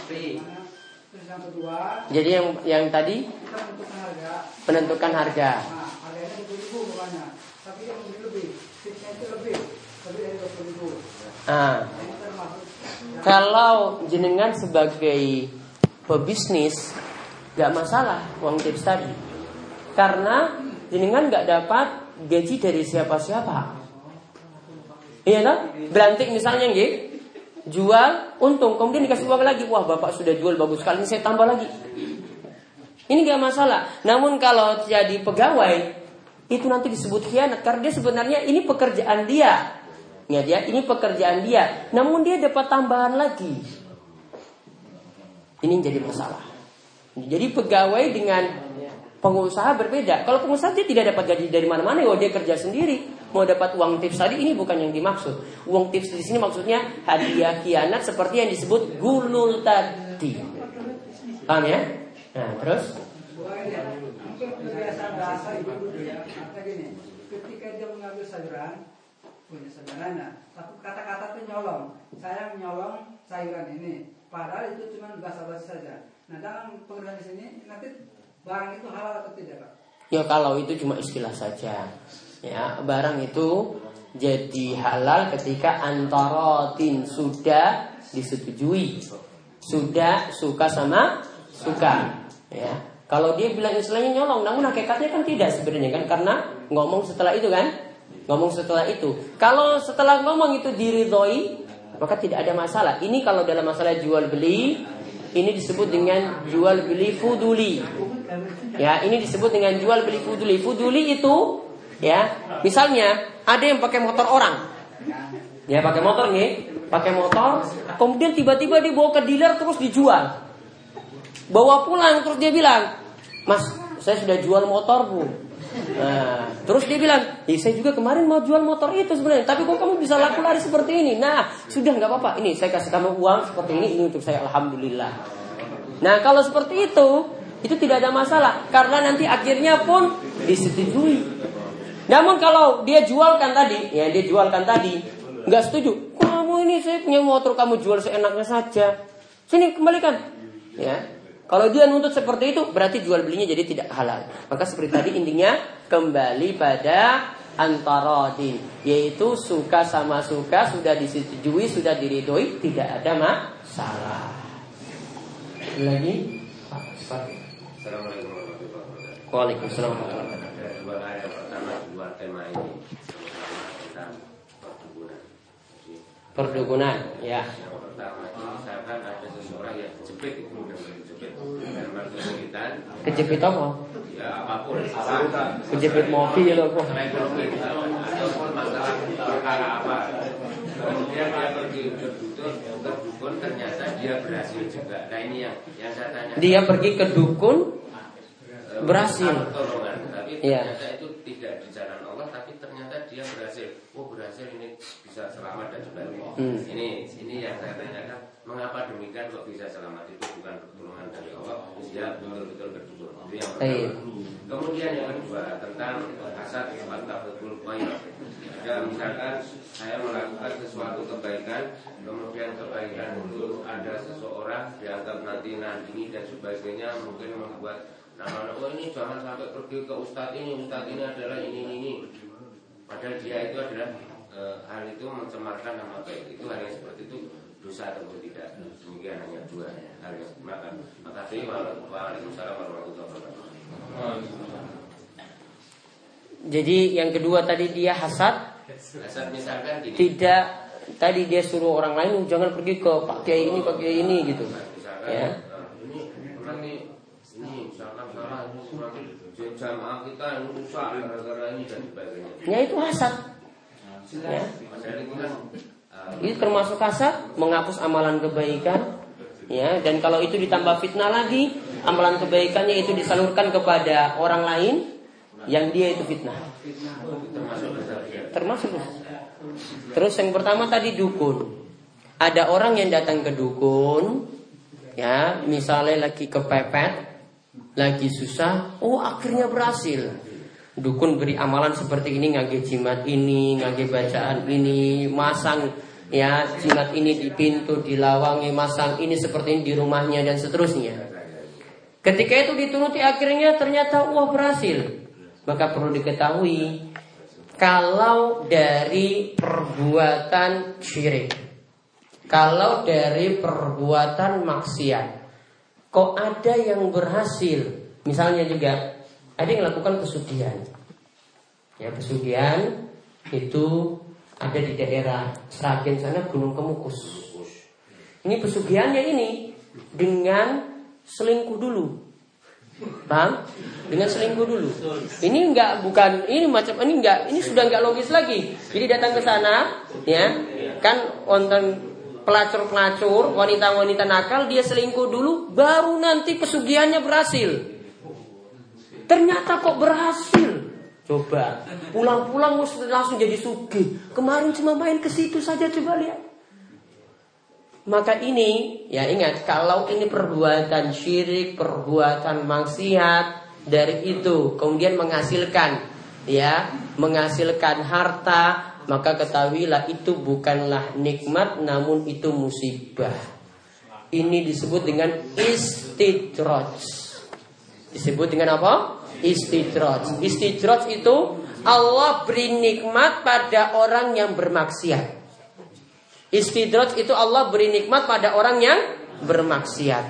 Terus yang kedua. Jadi yang yang tadi kita menentukan harga. Penentukan harga. Nah, harganya dua ribu bukannya, tapi yang lebih lebih, fixnya itu lebih, lebih dari dua ribu. Ah. Kalau jenengan sebagai pebisnis nggak masalah uang tips tadi, karena jenengan nggak dapat gaji dari siapa-siapa. Iya kan? Belantik misalnya gitu jual untung. Kemudian dikasih uang lagi. Wah bapak sudah jual bagus sekali. Saya tambah lagi. Ini gak masalah. Namun kalau jadi pegawai itu nanti disebut khianat. Karena dia sebenarnya ini pekerjaan dia. Ya dia ini pekerjaan dia. Namun dia dapat tambahan lagi. Ini jadi masalah. Jadi pegawai dengan pengusaha berbeda. Kalau pengusaha dia tidak dapat gaji dari mana-mana. Ya dia kerja sendiri mau dapat uang tips tadi ini bukan yang dimaksud. Uang tips di sini maksudnya hadiah kianat seperti yang disebut gulul tadi. Paham ya? Nah, terus? Ketika dia mengambil sayuran, punya sayurannya, tapi kata-kata itu nyolong. Saya menyolong sayuran ini, padahal itu cuma bahasa-bahasa saja. Nah, dalam pengertian di sini nanti barang itu halal atau tidak, Pak? Ya kalau itu cuma istilah saja. Ya, barang itu jadi halal ketika antaratin sudah disetujui. Sudah suka sama suka. Ya. Kalau dia bilang istilahnya nyolong, namun hakikatnya kan tidak sebenarnya kan karena ngomong setelah itu kan? Ngomong setelah itu. Kalau setelah ngomong itu diridhoi, maka tidak ada masalah. Ini kalau dalam masalah jual beli, ini disebut dengan jual beli fuduli. Ya, ini disebut dengan jual beli fuduli. Fuduli itu ya, misalnya ada yang pakai motor orang. Ya, pakai motor nih, pakai motor, kemudian tiba-tiba dibawa ke dealer terus dijual. Bawa pulang terus dia bilang, "Mas, saya sudah jual motor, Bu." Nah, terus dia bilang, eh, saya juga kemarin mau jual motor itu sebenarnya, tapi kok kamu bisa laku lari seperti ini? Nah, sudah nggak apa-apa. Ini saya kasih kamu uang seperti ini, ini untuk saya. Alhamdulillah. Nah, kalau seperti itu, itu tidak ada masalah, karena nanti akhirnya pun disetujui. Namun kalau dia jualkan tadi, ya dia jualkan tadi, nggak setuju. Kamu ini saya punya motor, kamu jual seenaknya saja. Sini kembalikan, ya. Kalau dia nuntut seperti itu, berarti jual belinya jadi tidak halal. Maka seperti tadi intinya kembali pada antarodin, yaitu suka sama suka sudah disetujui, sudah diridhoi, tidak ada masalah. Lagi? Assalamualaikum warahmatullahi wabarakatuh. Waalaikumsalam warahmatullahi wabarakatuh. Dua tema ini tentang perkebunan. Jadi, Perdukunan, ya. yang pertama misalkan ada seseorang yang jepit itu mudah jepit dalam kesulitan Kejepit apa? ya apa pun apa Kejepit mobil apa? selain konflik ataupun masalah perkara apa kemudian dia pergi ke dukun ke dukun ternyata dia berhasil juga nah ini yang yang saya tanya Dia pergi ke dukun, Eh, berhasil. pertolongan tapi ternyata itu tidak di jalan Allah tapi ternyata dia berhasil oh berhasil ini bisa selamat dan sebagainya. Hmm. ini ini yang saya tanyakan mengapa demikian kok bisa selamat? Itu bukan pertolongan dari Allah dia betul-betul berdua itu yang pertama. Kemudian yang kedua tentang hasad wattaqul khair ya misalkan saya melakukan sesuatu kebaikan kemudian kebaikan itu ada seseorang dianggap nanti nandingi dan sebagainya mungkin membuat nama oh ini jangan sampai pergi ke ustadz ini ustadz ini adalah ini ini, ini. padahal dia itu adalah hal itu mencemarkan nama baik itu hal yang seperti itu dosa atau tidak demikian hanya dua hal yang maka makasih waalaikumsalam warahmatullahi wabarakatuh Jadi yang kedua tadi dia hasad, Asal misalkan gini tidak tadi dia suruh orang lain "Oh, jangan pergi ke Pak Kiai ini, Pak Kiai ini gitu. misalkan Ya. jamaah kita rusak gara-gara ini dan sebagainya Ya itu hasad. Ya. Itu termasuk hasad, menghapus amalan kebaikan. Ya, dan kalau itu ditambah fitnah lagi, amalan kebaikannya itu disalurkan kepada orang lain yang dia itu fitnah. Termasuk. Terus yang pertama tadi dukun. Ada orang yang datang ke dukun, ya, misalnya lagi kepepet, lagi susah, oh akhirnya berhasil. Dukun beri amalan seperti ini, ngage jimat ini, ngage bacaan ini, masang ya jimat ini di pintu, di lawangi, masang ini seperti ini di rumahnya dan seterusnya. Ketika itu dituruti akhirnya ternyata wah berhasil. Maka perlu diketahui kalau dari perbuatan syirik, kalau dari perbuatan maksiat, kok ada yang berhasil? Misalnya juga ada yang melakukan pesugihan. Ya pesugihan itu ada di daerah Sragen sana Gunung Kemukus. Ini pesugihannya ini dengan selingkuh dulu. Paham? Dengan selingkuh dulu. Ini enggak bukan ini macam ini enggak ini sudah enggak logis lagi. Jadi datang ke sana, ya, kan wonten pelacur-pelacur, wanita-wanita nakal, dia selingkuh dulu, baru nanti pesugihannya berhasil. Ternyata kok berhasil. Coba pulang-pulang langsung jadi sugih. Kemarin cuma main ke situ saja coba lihat. Maka ini ya ingat kalau ini perbuatan syirik, perbuatan maksiat dari itu kemudian menghasilkan ya, menghasilkan harta, maka ketahuilah itu bukanlah nikmat namun itu musibah. Ini disebut dengan istidraj. Disebut dengan apa? Istidroj. Istidroj itu Allah beri nikmat pada orang yang bermaksiat. Istidroj itu Allah beri nikmat pada orang yang bermaksiat.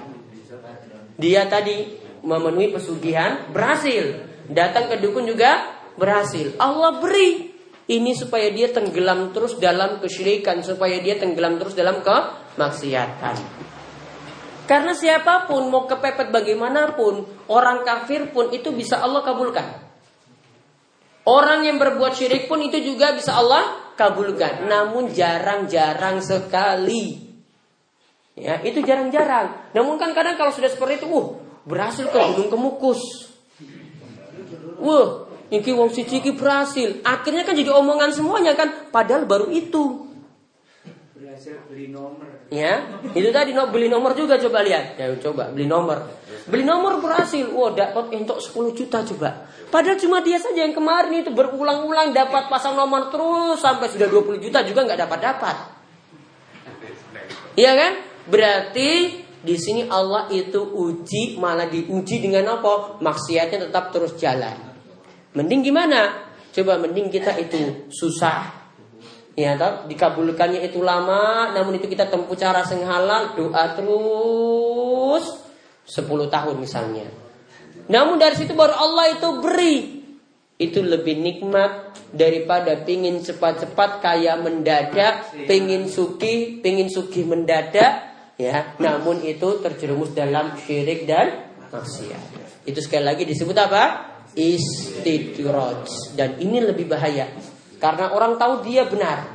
Dia tadi memenuhi pesugihan berhasil. Datang ke dukun juga berhasil. Allah beri ini supaya dia tenggelam terus dalam kesyirikan, supaya dia tenggelam terus dalam kemaksiatan. Karena siapa pun mau kepepet bagaimanapun, orang kafir pun itu bisa Allah kabulkan. Orang yang berbuat syirik pun itu juga bisa Allah kabulkan. Namun jarang-jarang sekali. Ya, itu jarang-jarang. Namun kan kadang kalau sudah seperti itu, uh, berhasil ke Gunung Kemukus. Wah, Iki wong siji iki berhasil. Akhirnya kan jadi omongan semuanya kan, padahal baru itu. Berhasil beli nomor. Ya, itu tadi no, beli nomor juga coba lihat. Ya coba beli nomor. Beli nomor berhasil. Wah, dapat untuk 10 juta coba. Padahal cuma dia saja yang kemarin itu berulang-ulang dapat pasang nomor terus sampai sudah 20 juta juga nggak dapat dapat. Iya kan? Berarti di sini Allah itu uji malah diuji dengan apa? Maksiatnya tetap terus jalan. Mending gimana? Coba mending kita itu susah. Ya, toh, dikabulkannya itu lama, namun itu kita tempuh cara sing halal, doa terus 10 tahun misalnya. Namun dari situ baru Allah itu beri. Itu lebih nikmat daripada pingin cepat-cepat kaya mendadak, pingin suki, pingin suki mendadak, ya. Namun itu terjerumus dalam syirik dan maksiat. Itu sekali lagi disebut apa? istidraj dan ini lebih bahaya karena orang tahu dia benar.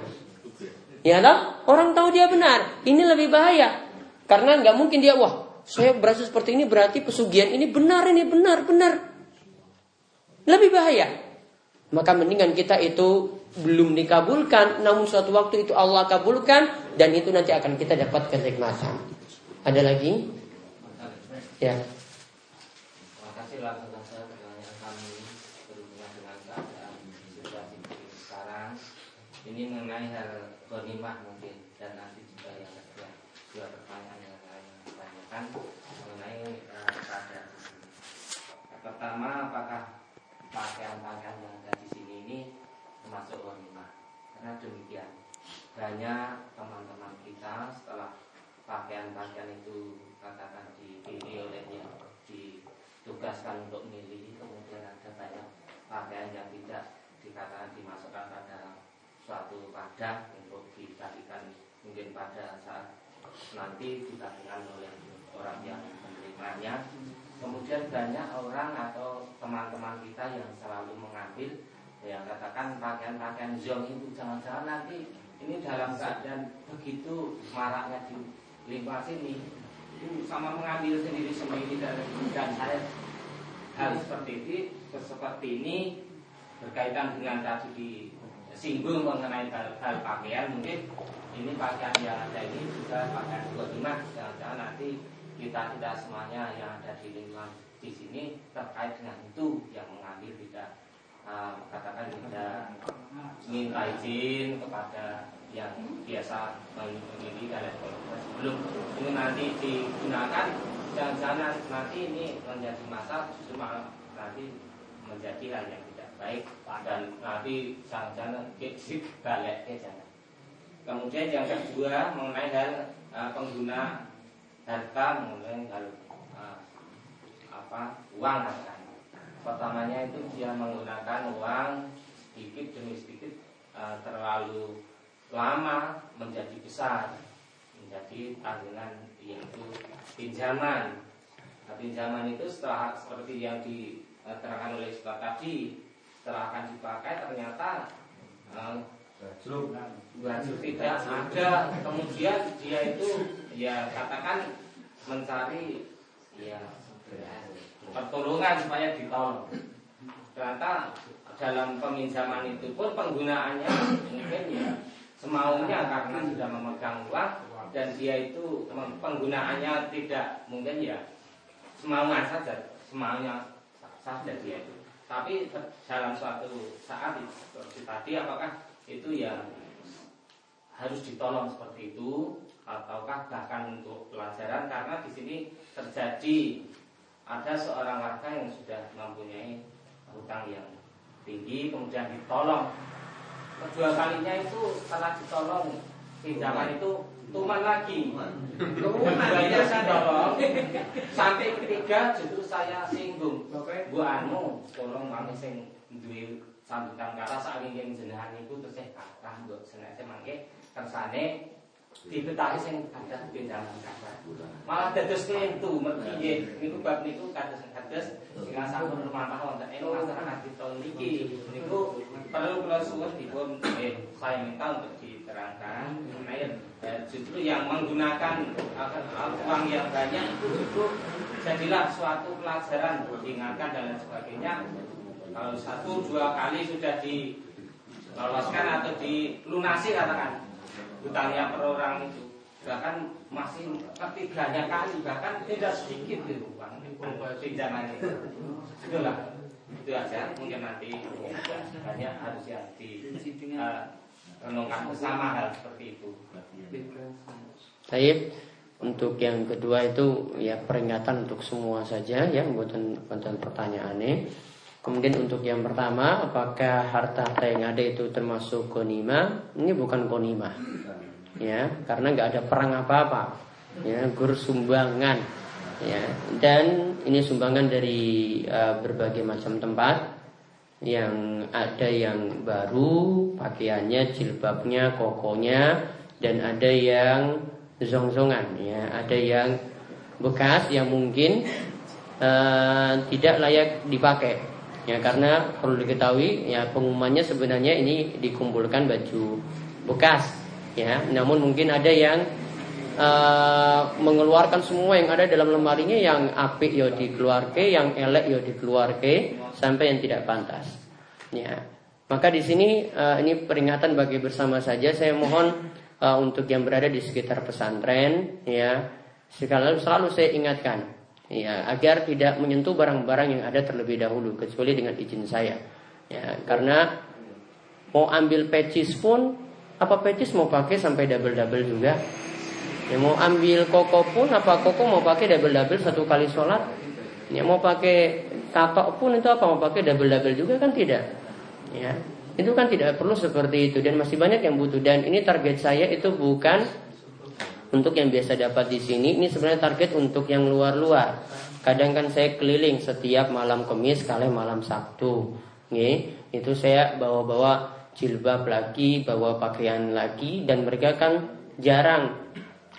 Ya lah, orang tahu dia benar. Ini lebih bahaya karena nggak mungkin dia wah saya berasa seperti ini berarti pesugihan ini benar ini benar benar. Lebih bahaya. Maka mendingan kita itu belum dikabulkan, namun suatu waktu itu Allah kabulkan dan itu nanti akan kita dapat kenikmatan. Ada lagi? Ya. Ini mengenai hal konimah mungkin dan nanti juga yang kedua dua pertanyaan yang lain yang ditanyakan mengenai uh, pada pertama apakah pakaian-pakaian yang ada di sini ini termasuk konimah karena demikian banyak teman-teman kita setelah pakaian-pakaian itu katakan dipilih olehnya ditugaskan untuk milih kemudian ada banyak pakaian yang tidak dikatakan dimasukkan pada suatu wadah untuk dikasihkan mungkin pada saat nanti dikasihkan oleh orang yang menerimanya. Kemudian banyak orang atau teman-teman kita yang selalu mengambil yang katakan pakaian-pakaian zong itu jangan-jangan nanti ini dalam keadaan begitu maraknya di lingkungan sini itu sama mengambil sendiri sendiri dan saya hal seperti ini seperti ini berkaitan dengan tadi di singgung mengenai hal, pakaian mungkin ini pakaian yang ada ini juga pakaian lima jangan-jangan nanti kita tidak semuanya yang ada di lingkungan di sini terkait dengan itu yang mengambil tidak uh, katakan tidak minta izin kepada yang biasa memiliki dan sebelum ini nanti digunakan jangan-jangan nanti ini menjadi masalah justru nanti menjadi hal yang baik dan nanti jangan kesik balik ke jangan. Kemudian yang kedua mengenai hal uh, pengguna harta mengenai hal uh, apa uang kan. Pertamanya itu dia menggunakan uang sedikit demi sedikit uh, terlalu lama menjadi besar menjadi tanggungan yaitu pinjaman. Nah, pinjaman itu setelah seperti yang diterangkan oleh Ustaz tadi setelah akan dipakai ternyata uh, baju tidak ada. Kemudian dia itu ya katakan mencari ya pertolongan supaya ditolong. Ternyata dalam peminjaman itu pun penggunaannya mungkin ya semaunya karena sudah memegang uang dan dia itu penggunaannya tidak mungkin ya semaunya saja semaunya saja dia itu tapi dalam suatu saat tadi apakah itu ya harus ditolong seperti itu? Ataukah bahkan untuk pelajaran? Karena di sini terjadi ada seorang warga yang sudah mempunyai hutang yang tinggi kemudian ditolong. Kedua kalinya itu setelah ditolong pinjaman itu tuman lagi. Keduanya saya. tolong sampai ketiga justru saya singgung. Bu anu tolong mami sing duwe sambutan kata saat ini jenengan itu terus saya kata mbok sengaja mangke kersane dibetahi sing ada pinjaman kata malah dados klentu mergi niku bab niku kados kados sing sampun rumah wonten ing masyarakat tahun niki. Niku perlu kula suwun dipun eh saya minta untuk diterangkan mengenai justru yang menggunakan uang yang banyak itu justru jadilah suatu pelajaran diingatkan dan lain sebagainya. Kalau satu dua kali sudah diloloskan atau dilunasi katakan hutangnya per orang itu. Bahkan masih ketiganya kali bahkan tidak sedikit itu uang pinjaman itu. Itulah. Itu aja. Mungkin nanti banyak harus yang di uh, renungkan bersama hal seperti itu. Taib untuk yang kedua itu ya peringatan untuk semua saja ya buatan buatan pertanyaannya. Kemudian untuk yang pertama, apakah harta yang ada itu termasuk konima? Ini bukan konima, ya, karena nggak ada perang apa-apa, ya, gur sumbangan, ya, dan ini sumbangan dari uh, berbagai macam tempat, yang ada yang baru pakaiannya, jilbabnya, kokonya, dan ada yang zong-zongan, ya, ada yang bekas yang mungkin uh, tidak layak dipakai Ya karena perlu diketahui ya pengumumannya sebenarnya ini dikumpulkan baju bekas ya. Namun mungkin ada yang uh, mengeluarkan semua yang ada dalam lemarinya yang apik yo dikeluarke, yang elek yo dikeluarke sampai yang tidak pantas. Ya. Maka di sini uh, ini peringatan bagi bersama saja saya mohon uh, untuk yang berada di sekitar pesantren ya sekali selalu saya ingatkan ya agar tidak menyentuh barang-barang yang ada terlebih dahulu kecuali dengan izin saya ya karena mau ambil pecis pun apa pecis mau pakai sampai double double juga ya mau ambil koko pun apa koko mau pakai double double satu kali sholat ya mau pakai tato pun itu apa? Mau pakai double double juga kan tidak? Ya. Itu kan tidak perlu seperti itu. Dan masih banyak yang butuh. Dan ini target saya itu bukan untuk yang biasa dapat di sini. Ini sebenarnya target untuk yang luar-luar. Kadang kan saya keliling setiap malam Kamis kali malam Sabtu. Nih, itu saya bawa-bawa jilbab lagi, bawa pakaian lagi dan mereka kan jarang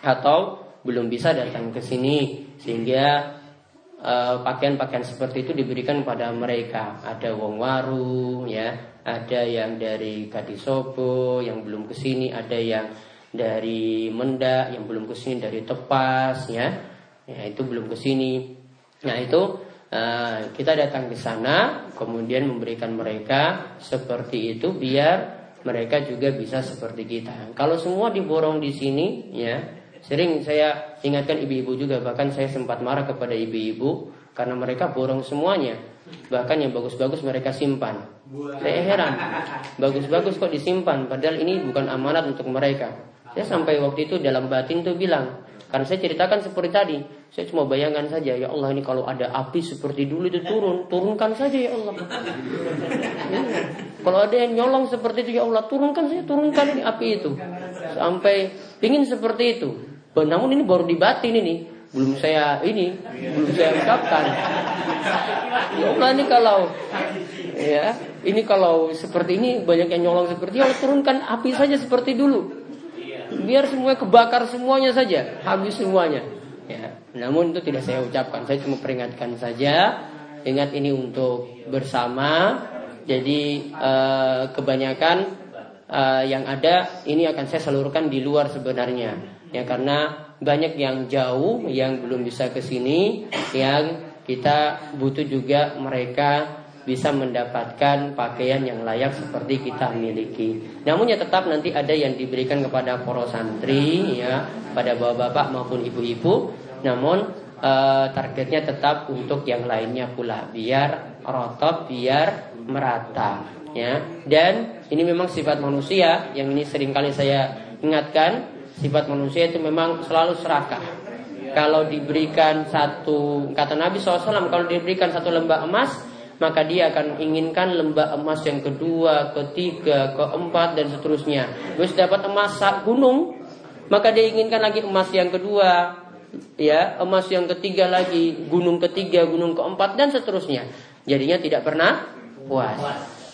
atau belum bisa datang ke sini. Sehingga eh, pakaian-pakaian seperti itu diberikan kepada mereka. Ada wong waru ya, ada yang dari Kadisobo yang belum ke sini, ada yang dari Mendak yang belum ke sini dari Tepas ya. Ya itu belum ke sini nah itu uh, kita datang ke sana kemudian memberikan mereka seperti itu biar mereka juga bisa seperti kita. Kalau semua diborong di sini ya sering saya ingatkan ibu-ibu juga bahkan saya sempat marah kepada ibu-ibu karena mereka borong semuanya bahkan yang bagus-bagus mereka simpan saya heran bagus-bagus kok disimpan padahal ini bukan amanat untuk mereka saya sampai waktu itu dalam batin tuh bilang, karena saya ceritakan seperti tadi, saya cuma bayangkan saja, ya Allah ini kalau ada api seperti dulu itu turun, turunkan saja ya Allah. Kalau ada yang nyolong seperti itu ya Allah, turunkan saja, turunkan ini api itu. Sampai pingin seperti itu. Namun ini baru di batin ini, belum saya ini, belum saya ucapkan. Ya Allah ini kalau ya, ini kalau seperti ini banyak yang nyolong seperti Allah turunkan api saja seperti dulu biar semuanya kebakar semuanya saja, habis semuanya. Ya, namun itu tidak saya ucapkan, saya cuma peringatkan saja. Ingat ini untuk bersama. Jadi eh, kebanyakan eh, yang ada ini akan saya salurkan di luar sebenarnya. Ya karena banyak yang jauh yang belum bisa ke sini yang kita butuh juga mereka bisa mendapatkan pakaian yang layak seperti kita miliki. Namun ya tetap nanti ada yang diberikan kepada para santri ya, pada bapak-bapak maupun ibu-ibu. Namun e, targetnya tetap untuk yang lainnya pula biar rotot, biar merata ya. Dan ini memang sifat manusia yang ini sering kali saya ingatkan, sifat manusia itu memang selalu serakah. Kalau diberikan satu kata Nabi SAW kalau diberikan satu lembah emas maka dia akan inginkan lembah emas yang kedua, ketiga, keempat dan seterusnya. Terus dapat emas gunung, maka dia inginkan lagi emas yang kedua, ya emas yang ketiga lagi, gunung ketiga, gunung keempat dan seterusnya. Jadinya tidak pernah puas.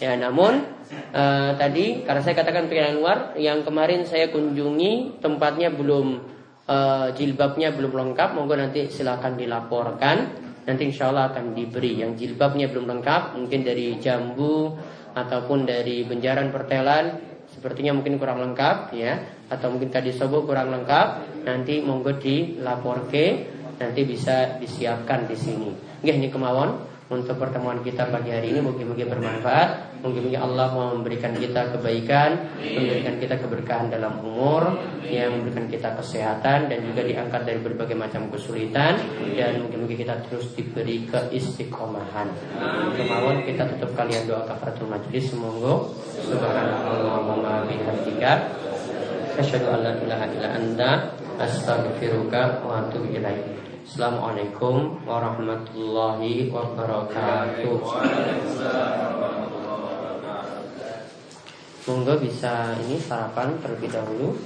Ya, namun uh, tadi karena saya katakan pikiran luar, yang kemarin saya kunjungi tempatnya belum uh, jilbabnya belum lengkap, monggo nanti silahkan dilaporkan. Nanti insya Allah akan diberi yang jilbabnya belum lengkap mungkin dari jambu ataupun dari benjaran pertelan sepertinya mungkin kurang lengkap ya. Atau mungkin tadi sobo kurang lengkap nanti monggo dilapor ke nanti bisa disiapkan di sini. Nggih ini kemauan untuk pertemuan kita pagi hari ini mungkin-mungkin bermanfaat. Mungkin-mungkin Allah mau memberikan kita kebaikan memberikan kita keberkahan dalam umur yang memberikan kita kesehatan dan juga diangkat dari berbagai macam kesulitan dan mungkin-mungkin kita terus diberi keistiqomahan. Kemauan kita tutup kalian doa kafaratul majlis. Semoga subhanallah bihamdika asyhadu an la ilaha illa anta astaghfiruka wa Assalamualaikum warahmatullahi wabarakatuh. Monggo bisa ini sarapan terlebih dahulu.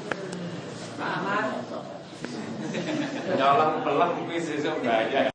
Kuwi sesuk banyak.